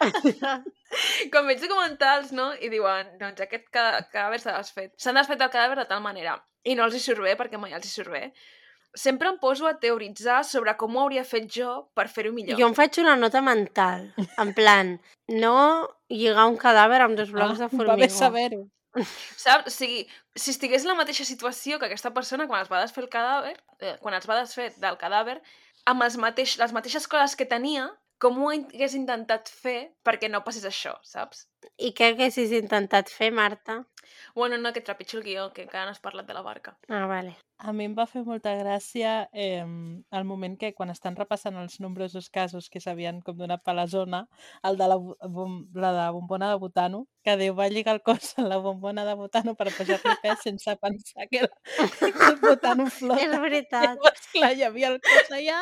quan veig documentals, no? I diuen, doncs aquest ca- cadàver s'ha desfet. S'han desfet del cadàver de tal manera i no els hi surt bé, perquè mai els hi surt bé. Sempre em poso a teoritzar sobre com ho hauria fet jo per fer-ho millor. Jo em faig una nota mental, en plan, no lligar un cadàver amb dos blocs de Ah, va bé formigó. saber-ho. Saps? O sigui, si estigués en la mateixa situació que aquesta persona quan es va desfer el cadàver, eh, quan es va desfer del cadàver, amb els mateix, les mateixes coses que tenia, com ho hagués intentat fer perquè no passés això, saps? I què haguessis intentat fer, Marta? Bueno, no, que trepitjo el guió, que encara no has parlat de la barca. Ah, vale. A mi em va fer molta gràcia eh, el moment que quan estan repassant els nombrosos casos que s'havien com donat per la zona, el de la, bom- la de bombona de butano, que Déu va lligar el cos a la bombona de butano per pujar-li pes sense pensar que, la, que el butano flota. És veritat. Llavors, clar, hi havia el cos allà,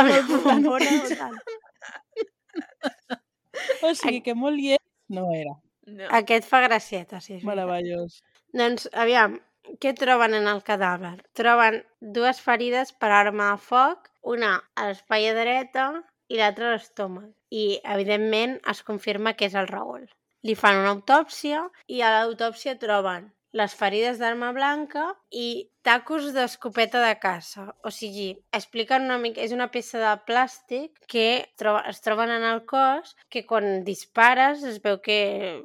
Amb el la butano bombona de butano. o sigui que molt llest no era. No. Aquest fa gracieta, sí. és veritat. Meravellós. Doncs, aviam, què troben en el cadàver? Troben dues ferides per arma de foc, una a l'espaia dreta i l'altra a l'estómac. I, evidentment, es confirma que és el Raül. Li fan una autòpsia i a l'autòpsia troben les ferides d'arma blanca i tacos d'escopeta de caça. O sigui, expliquen una mica... És una peça de plàstic que troba, es troben en el cos que quan dispares es veu que,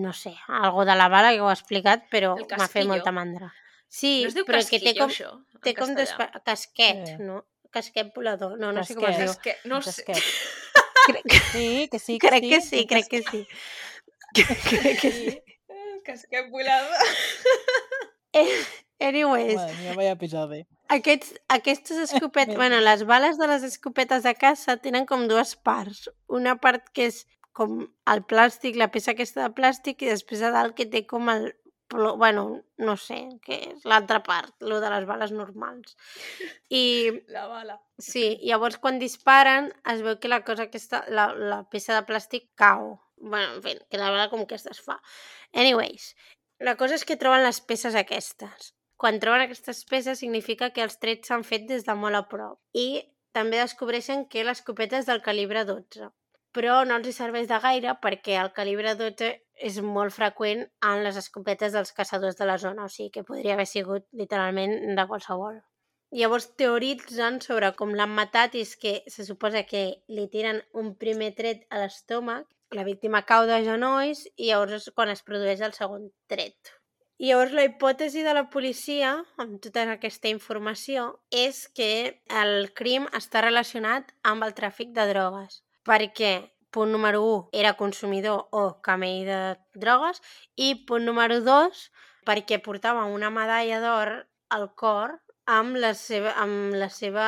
no sé, algo de la bala que ho ha explicat, però El m'ha fet molta mandra. Sí, no es diu però que té com, això, té com castellà? despa... casquet, Eh. no? Casquet volador. No, no sé com es Casquet. diu. És que, no ho sé. Casquet. Crec, Sí, que sí, que crec sí. que sí, crec que sí. crec que sí. Casquet volador. Anyways, Madre mía, vaya episodi. Aquests, aquestes escopetes... Bueno, les bales de les escopetes de caça tenen com dues parts. Una part que és com el plàstic, la peça aquesta de plàstic, i després a dalt que té com el... plo- Bueno, no sé, què és l'altra part, lo de les bales normals. I La bala. sí, llavors quan disparen es veu que la cosa aquesta, la, la peça de plàstic cau. Bueno, en fi, que la bala com que es desfà. Anyways, la cosa és que troben les peces aquestes. Quan troben aquestes peces significa que els trets s'han fet des de molt a prop. I també descobreixen que l'escopeta és del calibre 12. Però no els hi serveix de gaire perquè el calibre 12 és molt freqüent en les escopetes dels caçadors de la zona, o sigui que podria haver sigut literalment de qualsevol. Llavors teoritzen sobre com l'han matat i és que se suposa que li tiren un primer tret a l'estómac, la víctima cau de genolls i llavors és quan es produeix el segon tret. I llavors la hipòtesi de la policia, amb tota aquesta informació, és que el crim està relacionat amb el tràfic de drogues. Perquè, punt número 1, era consumidor o camell de drogues, i punt número 2, perquè portava una medalla d'or al cor amb la seva, amb la seva,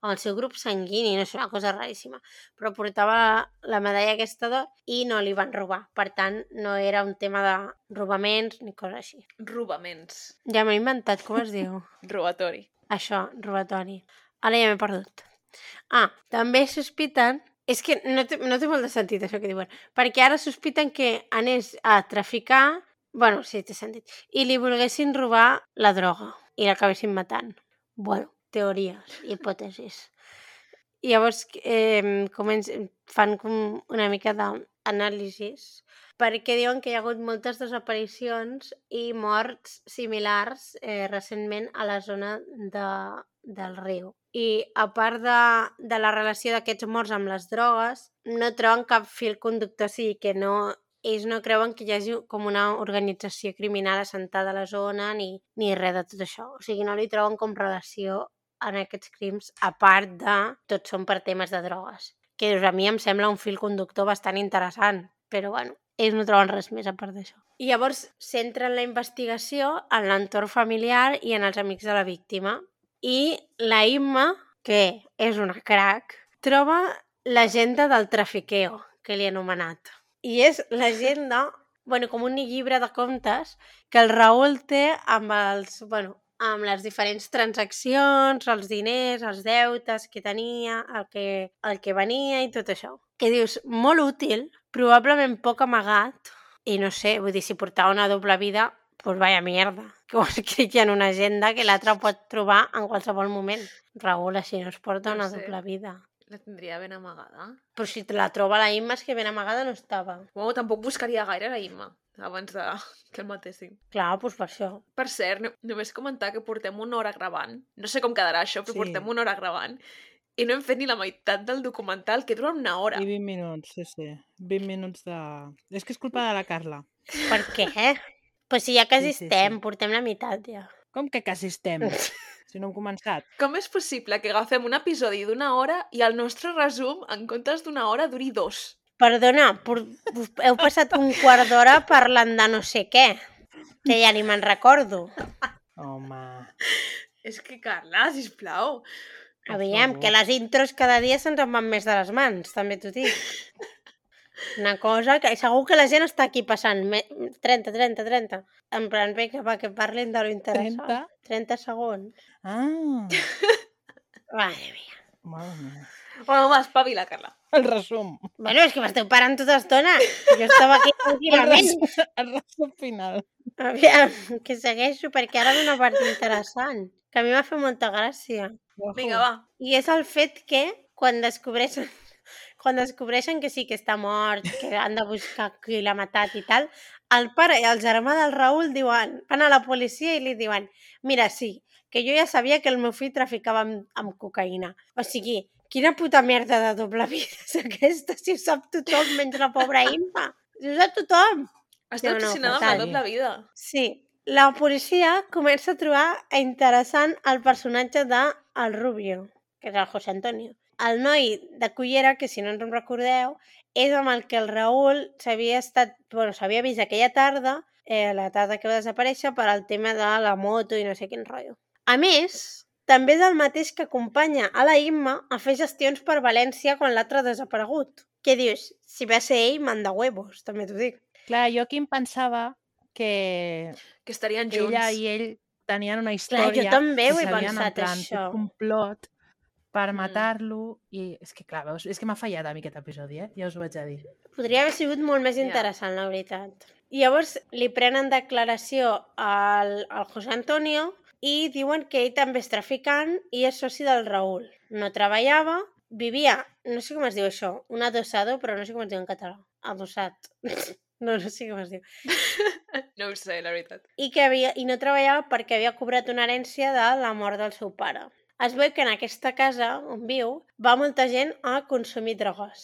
amb el seu grup sanguini, no és una cosa raríssima, però portava la medalla aquesta d'or i no li van robar. Per tant, no era un tema de robaments ni cosa així. Robaments. Ja m'he inventat, com es diu? Robatori. Això, robatori. Ara ja m'he perdut. Ah, també sospiten... És que no té, no té molt de sentit això que diuen. Perquè ara sospiten que anés a traficar... bueno, sí, té sentit. I li volguessin robar la droga. I l'acabessin matant. Bueno, teories, hipòtesis. I llavors eh, començ, fan com una mica d'anàlisis perquè diuen que hi ha hagut moltes desaparicions i morts similars eh, recentment a la zona de, del riu. I a part de, de la relació d'aquests morts amb les drogues, no troben cap fil conductor, o sigui que no, ells no creuen que hi hagi com una organització criminal assentada a la zona ni, ni res de tot això. O sigui, no li troben com relació en aquests crims, a part de tots són per temes de drogues. Que a mi em sembla un fil conductor bastant interessant, però bueno, ells no troben res més a part d'això. I llavors centren la investigació en l'entorn familiar i en els amics de la víctima. I la Imma, que és una crac, troba l'agenda del trafiqueo, que li he anomenat. I és l'agenda, bueno, com un llibre de comptes que el Raül té amb els, bueno, amb les diferents transaccions, els diners, els deutes que tenia, el que, el que venia i tot això. Que dius, molt útil, probablement poc amagat, i no sé, vull dir, si portava una doble vida, pues vaya mierda, que ho escrigui en una agenda que l'altre pot trobar en qualsevol moment. Raül, així no es porta No una sé. doble vida. La tindria ben amagada. Però si te la troba la Imma és que ben amagada no estava. Bueno, tampoc buscaria gaire la Imma abans de que el matessin. Clar, doncs per això. Per cert, no, només comentar que portem una hora gravant. No sé com quedarà això, però Sí. portem una hora gravant. I no hem fet ni la meitat del documental, que dura una hora. I 20 minuts, sí, sí. 20 minuts de... És que és culpa de la Carla. Per què? Pues si ja quasi Sí, sí, estem, sí. portem la meitat ja. Com que quasi estem? Si no hem començat. Com és possible que agafem un episodi d'una hora i el nostre resum, en comptes d'una hora, duri dos? Perdona, por... heu passat un quart d'hora parlant de no sé què, que ja ni me'n recordo. Home... És que, Carla, sisplau. Aviam, que les intros cada dia se'ns en van més de les mans, també t'ho dic. Una cosa que segur que la gent està aquí passant me- 30, 30, 30. En plan, bé, que, va, que parlin de lo interessant. 30? 30 segons. Ah, Mare mia. mare mia. Bueno, va, espavila, Carla. El resum. Bueno, és que m'esteu parant tota estona. Jo estava aquí El tranquil·lament. resum, el resum final. Aviam, que segueixo, perquè ara ve una part interessant, que a mi m'ha fet molta gràcia. Vinga, va. I és el fet que quan descobreixen quan descobreixen que sí que està mort, que han de buscar qui l'ha matat i tal, el pare i el germà del Raül diuen, van a la policia i li diuen mira, sí, que jo ja sabia que el meu fill traficava amb, amb cocaïna. O sigui, quina puta merda de doble vida és aquesta, si ho sap tothom, menys la pobra Imma. Si ho sap tothom. Està No, no, obsessionada amb la doble vida. Sí, la policia comença a trobar interessant el personatge de el Rubio, que és el José Antonio. El noi de Cullera, que si no ens en recordeu, és amb el que el Raül s'havia estat, bueno, s'havia vist aquella tarda, eh, la tarda que va desaparèixer, per al tema de la moto i no sé quin rotllo. A més, també és el mateix que acompanya a la Imma a fer gestions per València quan l'altre ha desaparegut. Què dius? Si va ser ell, manda huevos, també t'ho dic. Clar, jo aquí em pensava que Que estarien junts. ella i ell tenien una Clar, història jo també ho he pensat, plan, això. fet complot per Mm. matar-lo i és que clar, veus, és que m'ha fallat a mi aquest episodi, eh? Ja us ho vaig a dir. Podria haver sigut molt més interessant, la veritat. I llavors li prenen declaració al, al José Antonio i diuen que ell també és traficant i és soci del Raül. No treballava, vivia, no sé com es diu això, un adossado, però no sé com es diu en català. Adossat. No, no sé com es diu. No ho sé, la veritat. I, que havia, I no treballava perquè havia cobrat una herència de la mort del seu pare. Es veu que en aquesta casa on viu va molta gent a consumir drogues.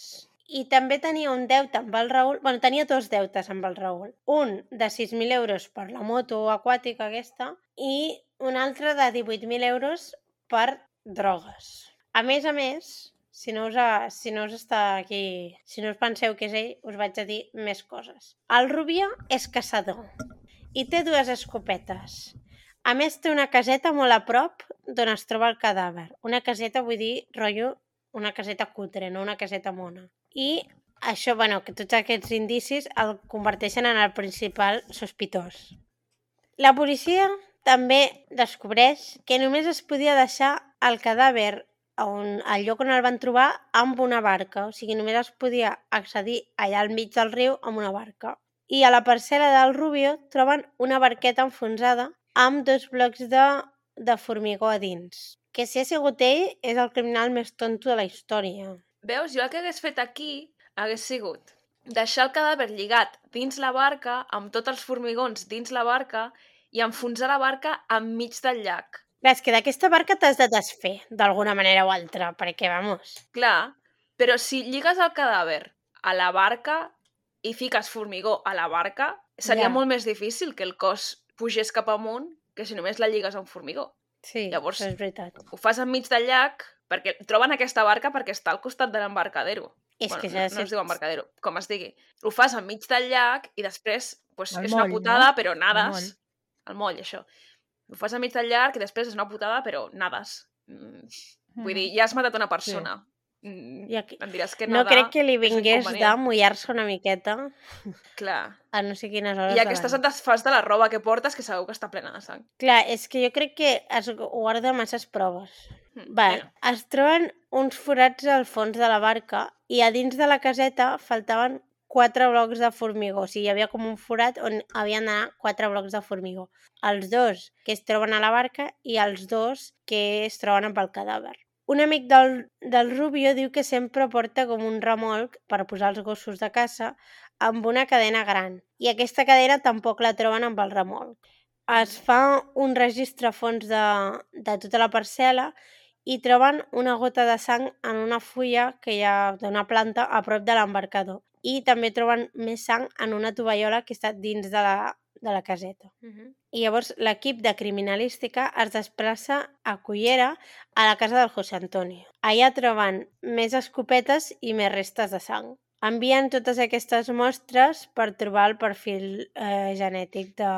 I també tenia un deute amb el Raül, bueno, tenia dos deutes amb el Raül. Un de 6.000 euros per la moto aquàtica aquesta i un altre de 18.000 euros per drogues. A més a més, si no, us ha, si no us està aquí, si no us penseu que és ell, us vaig a dir més coses. El Rubio és caçador i té dues escopetes. A més, té una caseta molt a prop d'on es troba el cadàver. Una caseta, vull dir, rotllo, una caseta cutre, no una caseta mona. I això, bueno, que tots aquests indicis el converteixen en el principal sospitós. La policia també descobreix que només es podia deixar el cadàver on, al lloc on el van trobar amb una barca, o sigui, només es podia accedir allà al mig del riu amb una barca. I a la parcel·la del Rubio troben una barqueta enfonsada amb dos blocs de, de formigó a dins. Que si ha sigut ell, és el criminal més tonto de la història. Veus, jo el que hagués fet aquí hagués sigut deixar el cadàver lligat dins la barca, amb tots els formigons dins la barca, i enfonsar la barca enmig del llac. Clar, és que d'aquesta barca t'has de desfer, d'alguna manera o altra, perquè, vamos... Clar, però si lligues el cadàver a la barca i fiques formigó a la barca, seria Ja. molt més difícil que el cos pugés cap amunt que si només la lligues amb formigó. Sí, Llavors- és veritat. Ho fas enmig del llac perquè troben aquesta barca perquè està al costat de l'embarcadero. És bueno, que no, no es diu embarcadero, com es digui. Ho fas enmig del llac i després pues, és una moll, no? putada, però Al nades. moll. Al moll, això. Ho fas enmig del llac i després és una putada, però nades. Mm, Vull dir, ja has matat una persona. Mm, I aquí... Em diràs que No crec que li és vingués de mullar-se una miqueta Clar. a no sé quines hores I de aquestes l'any. et desfas de la roba que portes, que segur que està plena de sang. Clar, és que jo crec que es guarda masses proves. Mm, Va, bueno, es troben uns forats al fons de la barca i a dins de la caseta faltaven quatre blocs de formigó. O sigui, hi havia com un forat on havien d'anar quatre blocs de formigó. Els dos que es troben a la barca i els dos que es troben amb el cadàver. Un amic del, del Rubio diu que sempre porta com un remolc per posar els gossos de casa amb una cadena gran. I aquesta cadena tampoc la troben amb el remolc. Es fa un registre a fons de, de tota la parcel·la i troben una gota de sang en una fulla que hi ha d'una planta a prop de l'embarcador. I també troben més sang en una tovallola que està dins de la, de la caseta. mhm. I llavors l'equip de criminalística es desplaça a Cullera, a la casa del José Antonio. Allà troben més escopetes i més restes de sang. Envien totes aquestes mostres per trobar el perfil eh, genètic de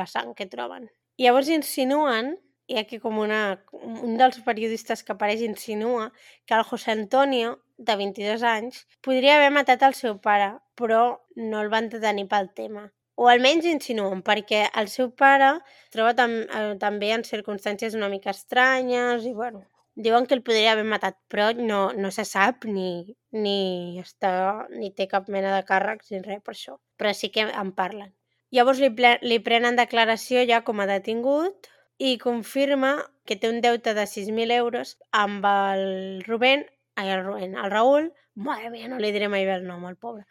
la sang que troben. Llavors insinuen, i aquí com una, un dels periodistes que apareix insinua, que el José Antonio, de 22 anys, podria haver matat el seu pare, però no el van detenir pel tema o almenys insinuen, perquè el seu pare troba tam eh, també en circumstàncies una mica estranyes i, bueno, diuen que el podria haver matat, però no, no se sap ni, ni, està, ni té cap mena de càrrecs ni res per això. Però sí que en parlen. Llavors li, li prenen declaració ja com a detingut i confirma que té un deute de 6.000 euros amb el Rubén, ai, el Rubén, el Raül, mare mia, no li diré mai bé el nom, el pobre,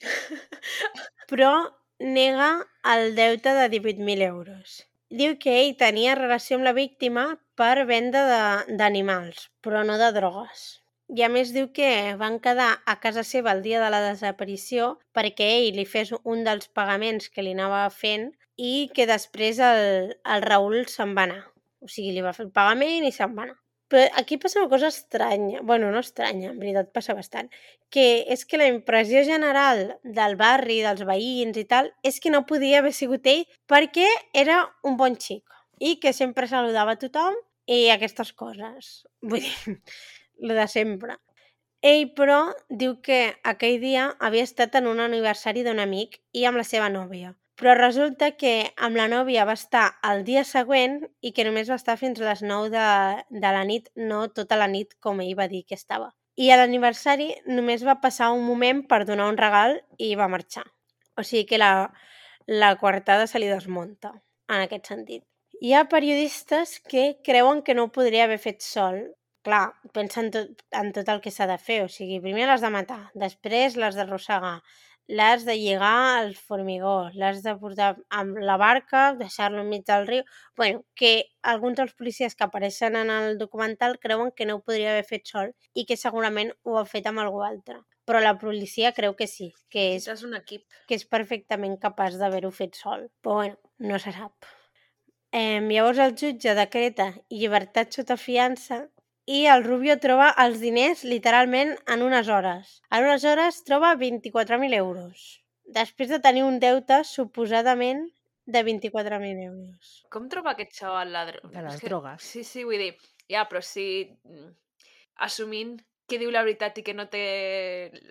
però nega el deute de 18.000 euros. Diu que ell tenia relació amb la víctima per venda d'animals, però no de drogues. I a més diu que van quedar a casa seva el dia de la desaparició perquè ell li fes un dels pagaments que li anava fent i que després el, el Raül se'n va anar. O sigui, li va fer el pagament i se'n va anar. Però aquí passa una cosa estranya, bueno, no estranya, en veritat passa bastant, que és que la impressió general del barri, dels veïns i tal, és que no podia haver sigut ell perquè era un bon xic i que sempre saludava a tothom i aquestes coses. Vull dir, lo de sempre. Ell, però, diu que aquell dia havia estat en un aniversari d'un amic i amb la seva nòvia. Però resulta que amb la nòvia va estar el dia següent i que només va estar fins a les 9 de, de la nit, no tota la nit com ell va dir que estava. I a l'aniversari només va passar un moment per donar un regal i va marxar. O sigui que la, la coartada se li desmunta, en aquest sentit. Hi ha periodistes que creuen que no ho podria haver fet sol. Clar, pensa en tot, en tot el que s'ha de fer. O sigui, primer l'has de matar, després l'has d'arrossegar, l'has de lligar al formigó, l'has de portar amb la barca, deixar-lo enmig del riu... bueno, que alguns dels policies que apareixen en el documental creuen que no ho podria haver fet sol i que segurament ho ha fet amb algú altre. Però la policia creu que sí, que és, És un equip. que és perfectament capaç d'haver-ho fet sol. Però bueno, no se sap. Eh, llavors el jutge decreta llibertat sota fiança i el Rubio troba els diners literalment en unes hores. En unes hores troba 24.000 euros. Després de tenir un deute suposadament de 24.000 euros. Com troba aquest xaval la droga? De les drogues. Sí, sí, vull dir, ja, però si... Assumint que diu la veritat i que no té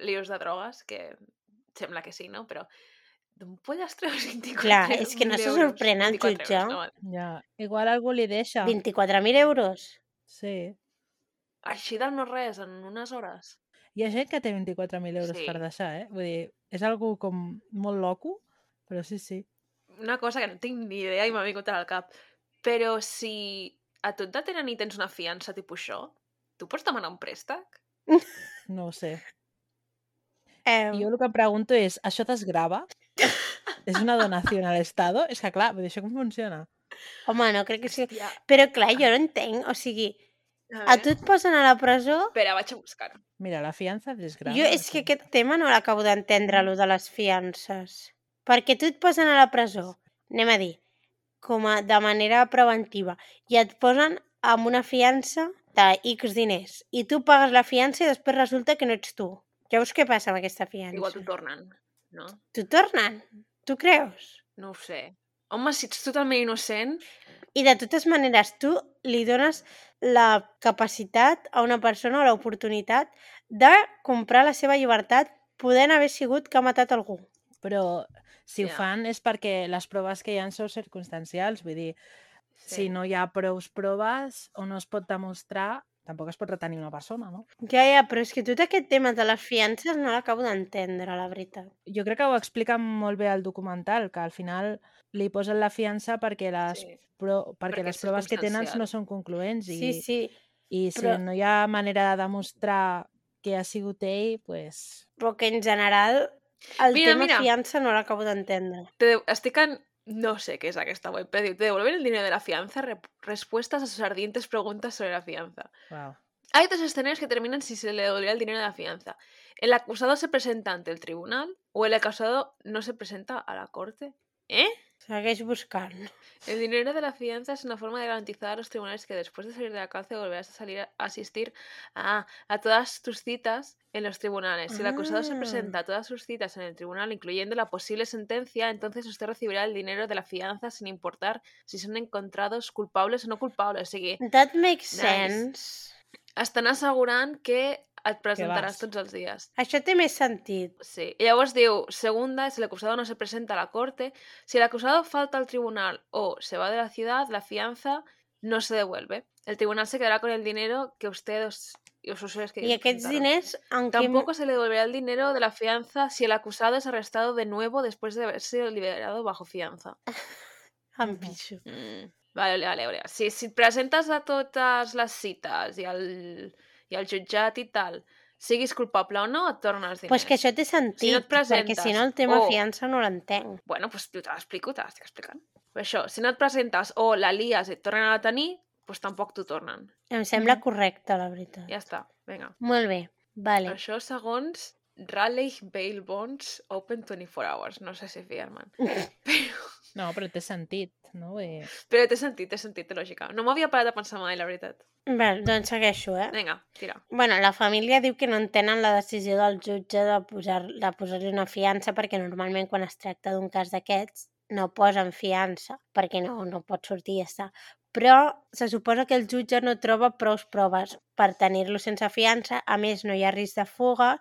lios de drogues, que sembla que sí, no? Però d'on polles treus 24 Clar, és que no se sorprèn el 24 jutge. euros, no, vale. Ja, igual algú li deixa. 24.000 euros? Sí. Així del no res, en unes hores. Hi ha gent que té 24.000 euros Sí. per deixar, eh? Vull dir, és algú com molt loco, però sí, sí. Una cosa que no tinc ni idea i m'ha vingut al cap. Però si a tu et detenen i tens una fiança tipus això, tu pots demanar un préstec? No ho sé. Eh, I jo el que em pregunto és, això t'esgrava? és una donació a l'Estado? És que clar, vull dir, això com funciona? Home, no crec que sí. Hòstia, Però clar, jo no entenc. O sigui, a a tu et posen a la presó Espera, vaig a buscar. Mira, la fiança desgrava. Jo és que aquest tema no l'acabo d'entendre, lo de les fiances. Perquè tu et posen a la presó, anem a dir, com a, de manera preventiva, i et posen amb una fiança de X diners, i tu pagues la fiança i després resulta que no ets tu. Llavors què passa amb aquesta fiança? Igual t'ho tornen, no? T'ho tornen? Tu creus? No ho sé. Home, si ets totalment innocent, I de totes maneres, tu li dones la capacitat a una persona o l'oportunitat de comprar la seva llibertat podent haver sigut que ha matat algú. Però si ho Ja. fan és perquè les proves que hi ha són circumstancials. Vull dir, si no hi ha prous proves o no es pot demostrar, tampoc es pot retenir una persona, no? Ja, ja, però és que tot aquest tema de les fiances no l'acabo d'entendre, la veritat. Jo crec que ho explica molt bé el documental, que al final li posen la fiança perquè les, Sí. pro, perquè Perquè les proves que tenen no són concloents i, Sí, sí, i si però- no hi ha manera de demostrar que ha sigut ell, pues... però que en general el Mira, tema mira. fiança no l'acabo d'entendre. te de- estic en... No sé qué es aquesta web, pero te devuelven el dinero de la fianza, Re- respuestas a sus ardientes preguntas sobre la fianza. Wow. Hay dos escenarios que terminan si se le devolverá el dinero de la fianza. El acusado se presenta ante el tribunal o el acusado no se presenta a la corte. ¿Eh? Buscant. El dinero de la fianza es una forma de garantizar a los tribunales que después de salir de la cárcel volverás a salir a asistir a, a todas tus citas en los tribunales. Si el acusado se Ah. presenta a todas sus citas en el tribunal, incluyendo la posible sentencia, entonces usted recibirá el dinero de la fianza sin importar si son encontrados culpables o no culpables. O sigui, That makes Nice. sense. estan assegurant que et presentaràs tots els dies. Això té més sentit. Sí. Y llavors diu, segunda, si el acusado no se presenta a la corte, si el acusado falta al tribunal o se va de la ciudad, la fianza no se devuelve. El tribunal se quedará con el dinero que usted os, y os usuarios que I aquests diners quin... Tampoco se le devolverá el dinero de la fianza si el acusado es arrestado de nuevo después de haber sido liberado bajo fianza. Em pixo. Mm, Vale, vale, vale. Si, si et presentes a totes les cites i al, i al jutjat i tal, siguis culpable o no, et tornen els diners. Pues que això té sentit, Si no perquè si no el tema o- fiança no l'entenc. Bueno, pues, te l'explico, te l'estic explicant. Però això, si no et presentes o la lies i et tornen a tenir, doncs tampoc t'ho tornen. Em sembla Mhm. correcte, la veritat. Ja està, vinga. Molt bé, vale. Això segons Raleigh Bail Bonds Open 24 Hours. No sé si fiar-me'n. Però, No, però té sentit, no? Dir, però té sentit, té sentit, té lògica. No m'havia parat de pensar mai, la veritat. Val, doncs segueixo, eh? Vinga, tira. Bueno, la família diu que no entenen la decisió del jutge de posar- de posar-li una fiança perquè normalment quan es tracta d'un cas d'aquests no posen fiança perquè no, no pot sortir i ja està. Però se suposa que el jutge no troba prous proves per tenir-lo sense fiança, a més no hi ha risc de fuga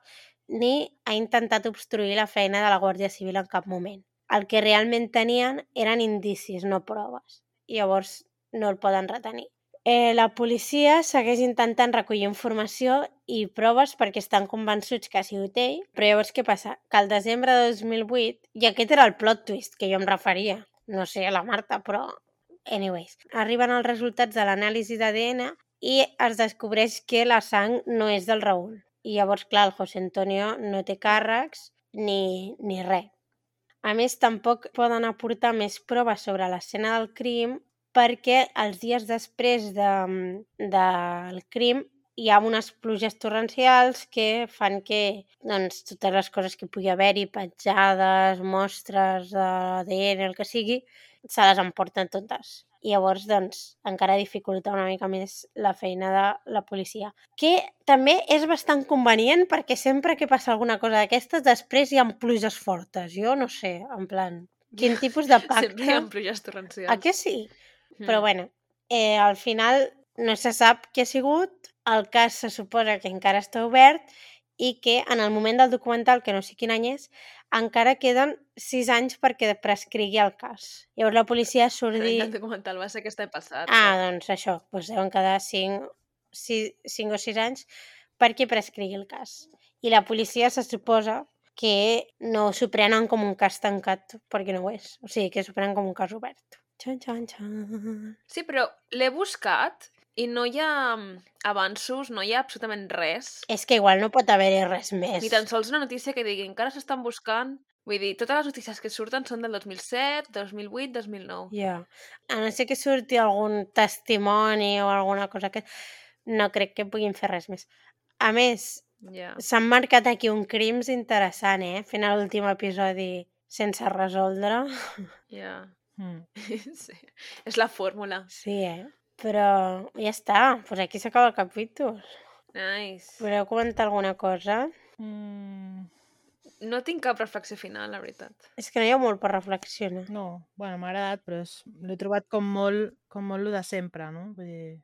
ni ha intentat obstruir la feina de la Guàrdia Civil en cap moment. El que realment tenien eren indicis, no proves. I llavors no el poden retenir. Eh, la policia segueix intentant recollir informació i proves perquè estan convençuts que ha sigut ell, però llavors què passa? Que al desembre de 2008, i aquest era el plot twist que jo em referia, no sé, a la Marta, però... Anyways, arriben els resultats de l'anàlisi d'ADN i es descobreix que la sang no és del Raül. I llavors, clar, el José Antonio no té càrrecs ni, ni res. A més, tampoc poden aportar més proves sobre l'escena del crim perquè els dies després de, del crim hi ha unes pluges torrencials que fan que doncs, totes les coses que pugui haver-hi, petjades, mostres d'ADN, el que sigui, se les emporten totes. I llavors, doncs, encara dificulta una mica més la feina de la policia. Que també és bastant convenient perquè sempre que passa alguna cosa d'aquestes, després hi ha pluges fortes. Jo no sé, en plan, quin tipus de pacte... Sempre hi ha pluges torrencials. A que sí? Mm. Però bueno, eh, al final no se sap què ha sigut, el cas se suposa que encara està obert i que en el moment del documental, que no sé quin any és, encara queden sis anys perquè prescrigui el cas. Llavors la policia surt El dir... documental va ser aquest any passat. Ah, doncs això, doncs deuen quedar cinc, sis, cinc o sis anys perquè prescrigui el cas. I la policia se suposa que no s'ho prenen com un cas tancat, perquè no ho és. O sigui, que s'ho prenen com un cas obert. Xan, xan, xan. Sí, però l'he buscat i no hi ha mm, avanços, no hi ha absolutament res. És que igual no pot haver-hi res més. Ni tan sols una notícia que digui encara s'estan buscant. Vull dir, totes les notícies que surten són del 2007, 2008, 2009. Ja. A no ser que surti algun testimoni o alguna cosa que... No crec que puguin fer res més. A més, Ja. s'han marcat aquí un crims interessant, eh? Fent l'últim episodi sense resoldre. Ja. Mm. sí. És la fórmula. Sí, eh? Però ja està, pues aquí s'acaba el capítol. Nice. Voleu comentar alguna cosa? Mm, No tinc cap reflexió final, la veritat. És que no hi ha molt per reflexionar. no, bueno, m'ha agradat, però és- l'he trobat com molt, com molt lo de sempre, no? Vull dir,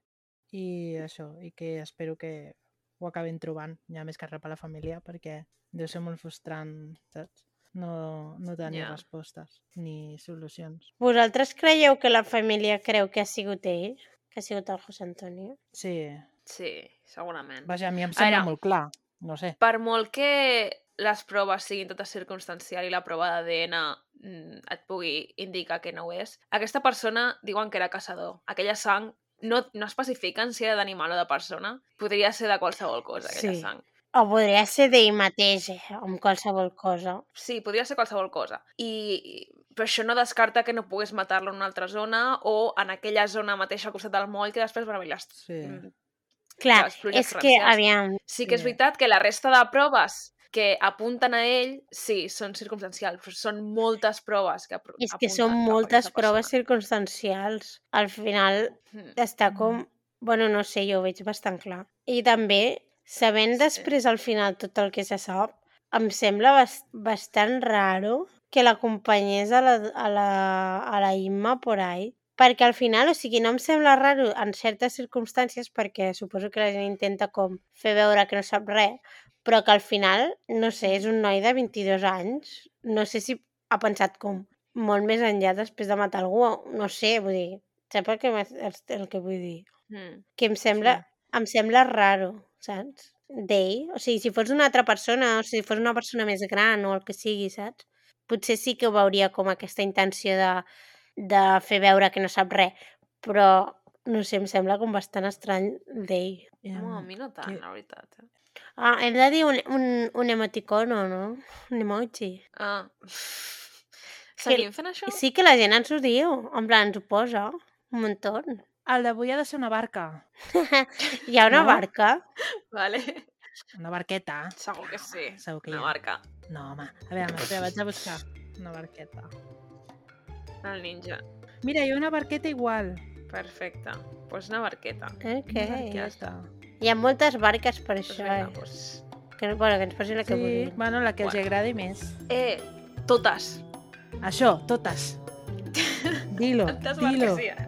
I això, i que espero que ho acabin trobant, ja més que res per la família, perquè deu ser molt frustrant, saps? No, no tenir Ja. respostes ni solucions. Vosaltres creieu que la família creu que ha sigut ell? Que ha sigut el José Antonio? Sí, Sí, segurament. vaja, a mi em sembla veure. molt clar, no sé. Per molt que les proves siguin totes circumstancial i la prova d'ADN mm, et pugui indicar que no ho és, aquesta persona diuen que era caçador. Aquella sang no, no especifiquen si era d'animal o de persona. Podria ser de qualsevol cosa, aquella Sí. sang. O podria ser d'ell mateix, eh? amb qualsevol cosa. Sí, podria ser qualsevol cosa. I però això no descarta que no pogués matar-lo en una altra zona o en aquella zona mateixa al costat del moll que després van haver les... Sí. mm, Clar, les és que, aviam, Sí que és veritat que la resta de proves que apunten a ell, sí, són circumstancials, però són moltes proves que apro- és que apunten són moltes proves circumstancials. Al final Mm. està Mm. com... Bueno, no sé, jo ho veig bastant clar. I també, sabent Sí. després al final tot el que se sap, em sembla bas bastant raro que l'acompanyés a, la, a, la, a la Imma por ahí. Perquè al final, o sigui, no em sembla raro en certes circumstàncies, perquè suposo que la gent intenta com fer veure que no sap res, però que al final, no sé, és un noi de 22 anys, no sé si ha pensat com molt més enllà després de matar algú, no sé, vull dir, saps el que, el que vull dir? Mm. que em sembla, em sembla raro, saps? D'ell. O sigui, si fos una altra persona, o si fos una persona més gran o el que sigui, saps? Potser sí que ho veuria com aquesta intenció de, de fer veure que no sap res, però no sé, em sembla com bastant estrany d'ell. Em, No, a mi no tant, que- la veritat. Eh? Ah, hem de dir un, un, un emoticono, no? Un emoji. Ah. Seguim fent això? Sí que la gent ens ho diu, en plan, ens ho posa un muntó. El d'avui ha de ser una barca. Hi ha una No? barca? Vale. Una barqueta. Segur que sí. Segur que hi Una ha. barca. No, home. A veure, espera, vaig a buscar una barqueta. El ninja. Mira, hi ha una barqueta igual. Perfecte. Doncs pues una barqueta. Ok. Una barqueta. Hi ha moltes barques per Pues això, vinga, eh? pues... Que, bueno, que ens posin la que Sí, vulguin. bueno, la que els Bueno. agradi més. Eh, totes. Això, totes. Dilo, Tantes dilo. barques hi